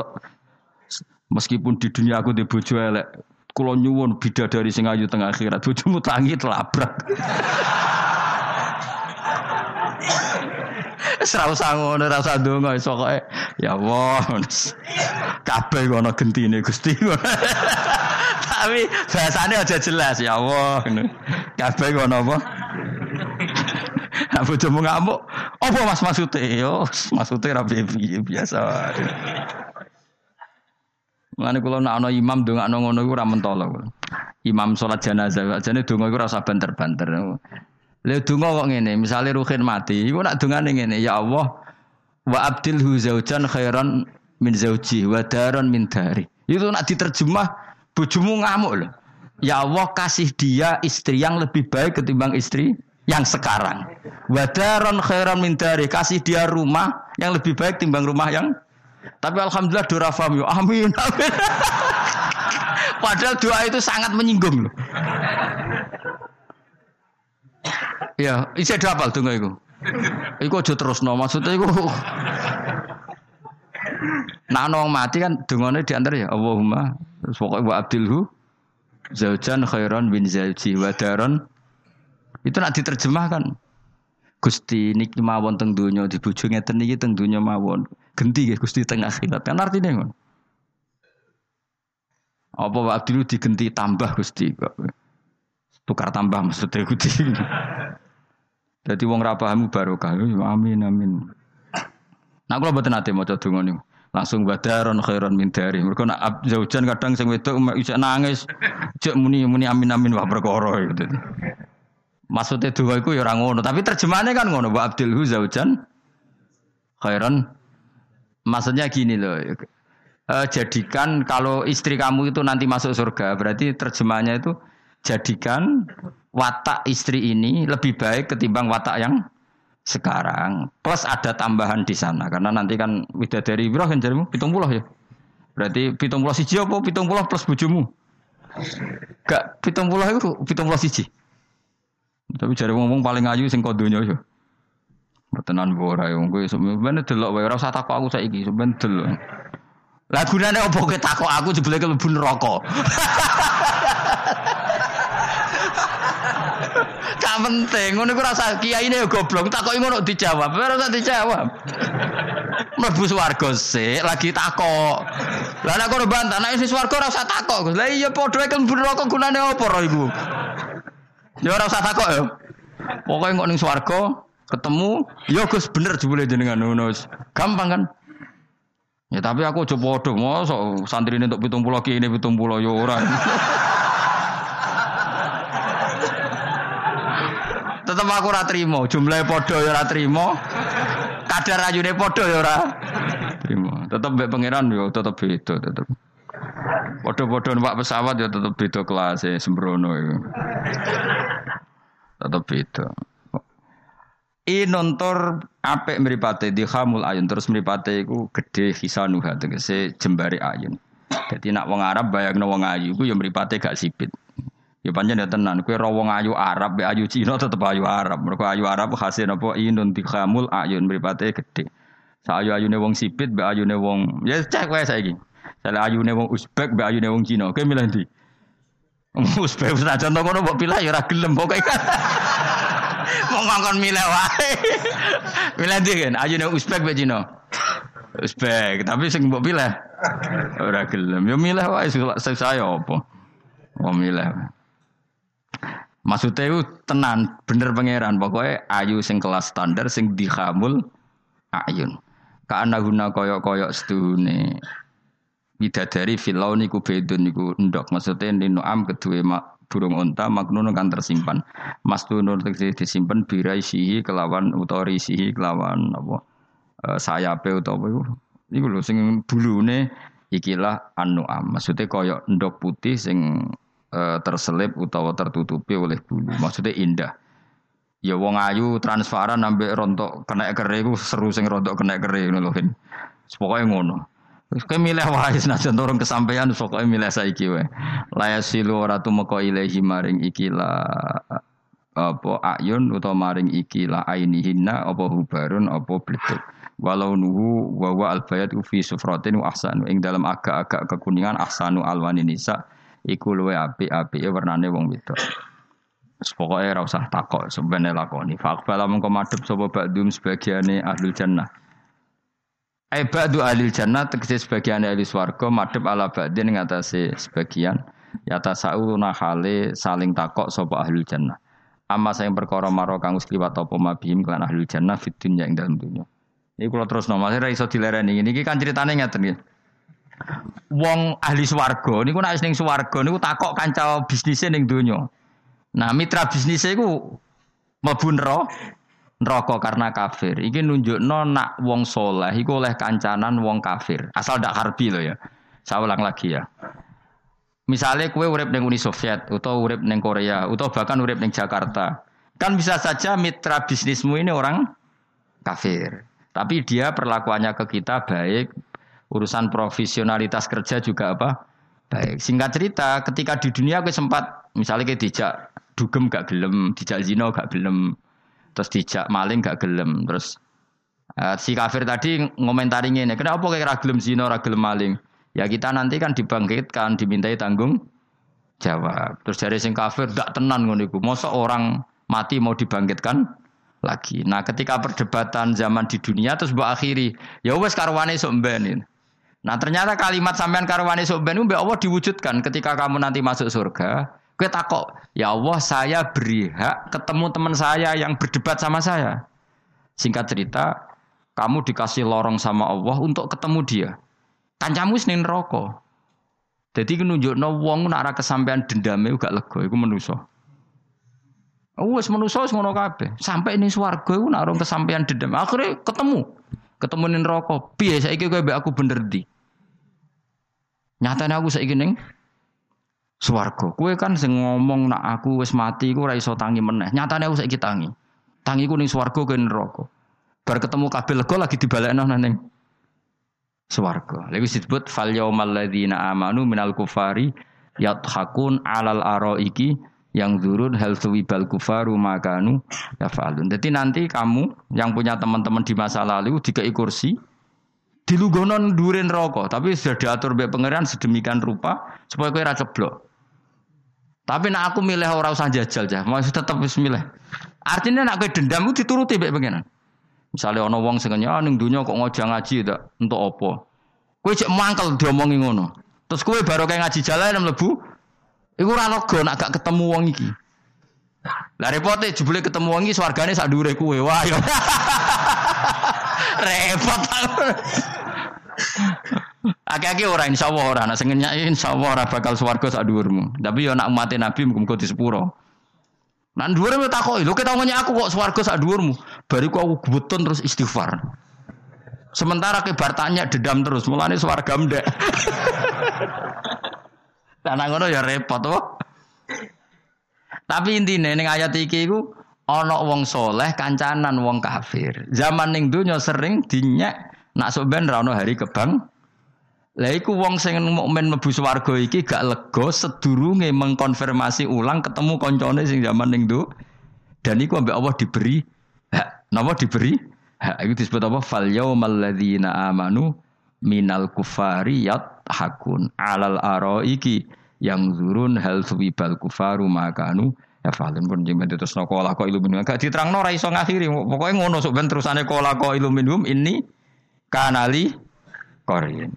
meskipun di dunia aku di bojo elek, kula nyuwun bidadari sing ayu tengah akhirat, bojomu tangi telabrak. Serau sangono ora usah ndonga wis pokoke ya Allah. Kabeh ana gentine Gusti. Tapi bahasane aja jelas ya Allah. Kabeh ana apa? Aku cuma ngamuk. Apa mas maksudnya? Yo, maksudnya rapi biasa. Mulane kula nak ana imam ndongakno ngono iku ora mentolo. Imam salat jenazah, jane donga iku ora usah banter-banter. Lha donga kok ngene, misale Ruhin mati, iku nak dongane ngene, ya Allah wa abdilhu zaujan khairan min zauji wa daron min dari. Itu nak diterjemah bojomu ngamuk loh. Ya Allah kasih dia istri yang lebih baik ketimbang istri yang sekarang. Wadaron khairan min dari kasih dia rumah yang lebih baik timbang rumah yang tapi alhamdulillah doa faham yo. Amin. amin. <laughs> Padahal doa itu sangat menyinggung loh. Ya, isi ada apa tuh iku? Iku aja terus no, maksudnya iku Nah, nong mati kan dungane di antara ya Allahumma pokoknya wa abdilhu zaujan khairan bin zauji wa daron. Itu nak diterjemahkan. Gusti niki mawon teng donya di ngeten niki teng donya mawon. Genti nggih Gusti teng akhirat kan artine ngono. Apa Pak dulu digenti tambah Gusti tukar tambah maksudnya Gusti jadi wong ra paham barokah amin amin nah kalau mboten ate maca donga niku langsung badaron khairon min dari mereka nak zaujan kadang sing wedok bisa nangis cek muni muni amin amin wah perkara gitu Maksudnya dua itu ya orang ngono, tapi terjemahannya kan ngono. Wa abdilhu zaujan khairan. Maksudnya gini loh. E, jadikan kalau istri kamu itu nanti masuk surga, berarti terjemahannya itu jadikan watak istri ini lebih baik ketimbang watak yang sekarang. Plus ada tambahan di sana karena nanti kan widadari Ibrahim jarimu pitung puluh ya. Berarti pitung puluh siji apa pitung puluh plus bujumu? Gak pitung puluh itu pitung puluh siji. Tapi cari ngomong paling ayu sing kodonya yo. Tenan ora yo kowe sebenarnya delok wae ora usah takok aku saiki sebenarnya delok. Lah gunane opo kowe aku jebule kelebu neraka. <laughs> Gak penting, ngono iku rasa kiyaine yo goblok, takoki ngono dijawab, ora dijawab. Mlebu swarga sik, lagi takok. Lah nek kono bantah, nek wis swarga ora usah takok. Lah iya padha kelebu neraka gunane opo ro iku? Ya ora usah takok ya. Pokoke kok ning swarga ketemu, ya Gus bener jebule jenengan ngono. Gampang kan? Ya tapi aku aja padha, mosok santrine untuk 70 ki ini 70 ya ora. Tetep aku ora trimo, jumlahe padha ya ora trimo. Kadar ayune padha ya ora trimo. Tetep mbek pangeran ya tetep beda tetep. Padha-padha numpak pesawat ya tetep beda kelas e sembrono iku. Tetep beda. Nontor apik mripate di hamul ayun terus mripate iku gedhe hisanuha tegese jembare ayun. Dadi nak wong Arab bayangno wong ayu iku ya mripate gak sipit. Ya pancen ya tenan, kowe ro wong ayu Arab be ayu Cina tetep ayu Arab. Mergo ayu Arab khase napa inun hamul ayun mripate gedhe. Sa ayu-ayune wong sipit be ayune wong ya cek wae saiki. Salah ayune wong Uzbek mbek ayune wong Cina. Kowe milih ndi? Uzbek senajan to ngono mbok pilih ya ora gelem pokoke <laughs> kan. Mau ngongkon milih wae. <laughs> milih ndi kan? Ayo nek Uzbek be Cina. Uzbek, tapi sing mbok pilih ora gelem. Yo milih wae saya apa? Mau milih. Maksudnya itu tenan, bener pangeran. Pokoknya ayu sing kelas standar, sing dihamul ayun. Karena guna koyok-koyok setuhune. Bidadari filau niku bedun niku endok. Maksudnya nino am kedua mak burung unta maknun kan tersimpan. Mas tunur disimpan birai sihi kelawan utori sihi kelawan apa e, sayape utawa iku. Iku lho sing bulune ikilah anu am. Maksudnya koyok endok putih sing e, terselip utawa tertutupi oleh bulu. Maksudnya indah. Ya wong ayu transparan sampai rontok kena kere iku seru sing rontok kena kere ngono lho. Pokoke ngono. Kowe milih wae <laughs> senajan turun kesampaian pokoke milih saiki wae. La yasilu ora tumeka ilahi maring ikila apa ayun utawa maring ikila ainihinna apa hubarun apa bletuk. Walau nuhu wa wa albayat fi sufratin wa ahsanu ing dalam agak-agak kekuningan ahsanu alwani nisa iku luwe apik-apike warnane wong wedok. Pokoke ora usah takok sebenarnya lakoni. Faqbala mengko madhep sapa ba'dum sebagiane ahlul jannah. Ai ba'du ahlul jannah tegese sebagian ahli swarga madhep ala ba'din ngatasé sebagian yata sauna hale saling takok sapa ahlul jannah. Amma sayang perkara maro kang wis liwat apa mabihim kan ahlul jannah fid dunya ing dalem dunya. Iki kula terus nomor ora iso dilereni. Niki kan ceritane ngeten nggih wong ahli swarga niku nek ning swarga niku takok kanca bisnise ning donya. Nah, mitra bisnise iku mlebu neraka karena kafir. Iki nunjukno nak wong soleh iku oleh kancanan wong kafir. Asal ndak harbi loh ya. Saya ulang lagi ya. Misalnya kue urip neng Uni Soviet, atau urip neng Korea, atau bahkan urip neng Jakarta, kan bisa saja mitra bisnismu ini orang kafir. Tapi dia perlakuannya ke kita baik, urusan profesionalitas kerja juga apa? Baik. Singkat cerita ketika di dunia aku sempat misalnya kayak dijak dugem gak gelem dijak zino gak gelem terus dijak maling gak gelem terus uh, si kafir tadi ngomentari ini kenapa kayak ragilem zino ragilem maling? Ya kita nanti kan dibangkitkan dimintai tanggung jawab. Terus dari sing kafir gak tenan ngono iku orang mati mau dibangkitkan lagi. Nah, ketika perdebatan zaman di dunia terus mbok akhiri, ya wes karwane sok mben Nah ternyata kalimat sampean karwani soben mbak Allah diwujudkan ketika kamu nanti masuk surga. Kue takok, ya Allah saya beri hak ketemu teman saya yang berdebat sama saya. Singkat cerita, kamu dikasih lorong sama Allah untuk ketemu dia. Kancamu senin rokok. Jadi nunjuk no wong nak kesampaian dendamnya lego, itu menuso. Oh, wes menuso wes ngono kabeh. Sampai ini swarga iku nak kesampaian dendam. Akhirnya ketemu. Ketemu ning rokok. Piye saiki kowe aku bener di. Nyatane aku saiki ning swarga. Kowe kan sing ngomong nak aku wis mati iku ora iso tangi meneh. Nyatane aku saiki tangi. Tangi ku ning swarga kowe neraka. Bar ketemu kabeh lega lagi dibalekno ning swarga. Lha disebut fal yaumal ladzina amanu minal kufari yathakun alal araiki yang zurun hal suwibal kufaru makanu ya falun. Jadi nanti kamu yang punya teman-teman di masa lalu dikai kursi, dilugonon durin rokok, tapi sudah diatur oleh pangeran sedemikian rupa supaya kau rasa blok. Tapi nak aku milih orang usah jajal jah, masih tetap bismillah. Artinya nak kau dendam itu dituruti baik pangeran. Misalnya ono wong sing ah, ning dunia kok ngojang ngaji tak untuk apa? Kowe cek mangkel diomongi ngono. Terus kowe baru kayak ngaji jalan mlebu Iku ora lega nak gak ketemu wong iki. Lah repote jebule ketemu wong iki swargane sak dhuwure kowe. Wah. <laughs> Repot. Aki-aki ora insyaallah ora nek sing insya insyaallah ora bakal swarga sak dhuwurmu. Tapi yo nak umat Nabi muga-muga di sepuro. Nan dhuwure me takoki, lho ketemu aku kok swarga sak dhuwurmu. Bariku aku gebutun terus istighfar. Sementara ke tanya dedam terus, mulane swarga ndek. Tanah <laughs> ngono ya repot oh. Tapi intinya ning ayat iki iku ana wong soleh kancanan wong kafir. Zaman ning donya sering dinyak nak sok ben ra hari kebang. Lah wong sing mukmin mlebu swarga iki gak lega sedurunge mengkonfirmasi ulang ketemu koncone sing zaman ning do. Dan iku ambek Allah diberi hak. Napa diberi? Hak iku disebut apa? Fal yaumal ladzina amanu minal kufari hakun alal iki yang zurun hal suwibal kufaru makanu Ya falun pun jemben terus no ilminum. Gak diterangno ora iso ngakhiri. Pokoke ngono sok ben terusane kola ko ilminum ini kanali korin.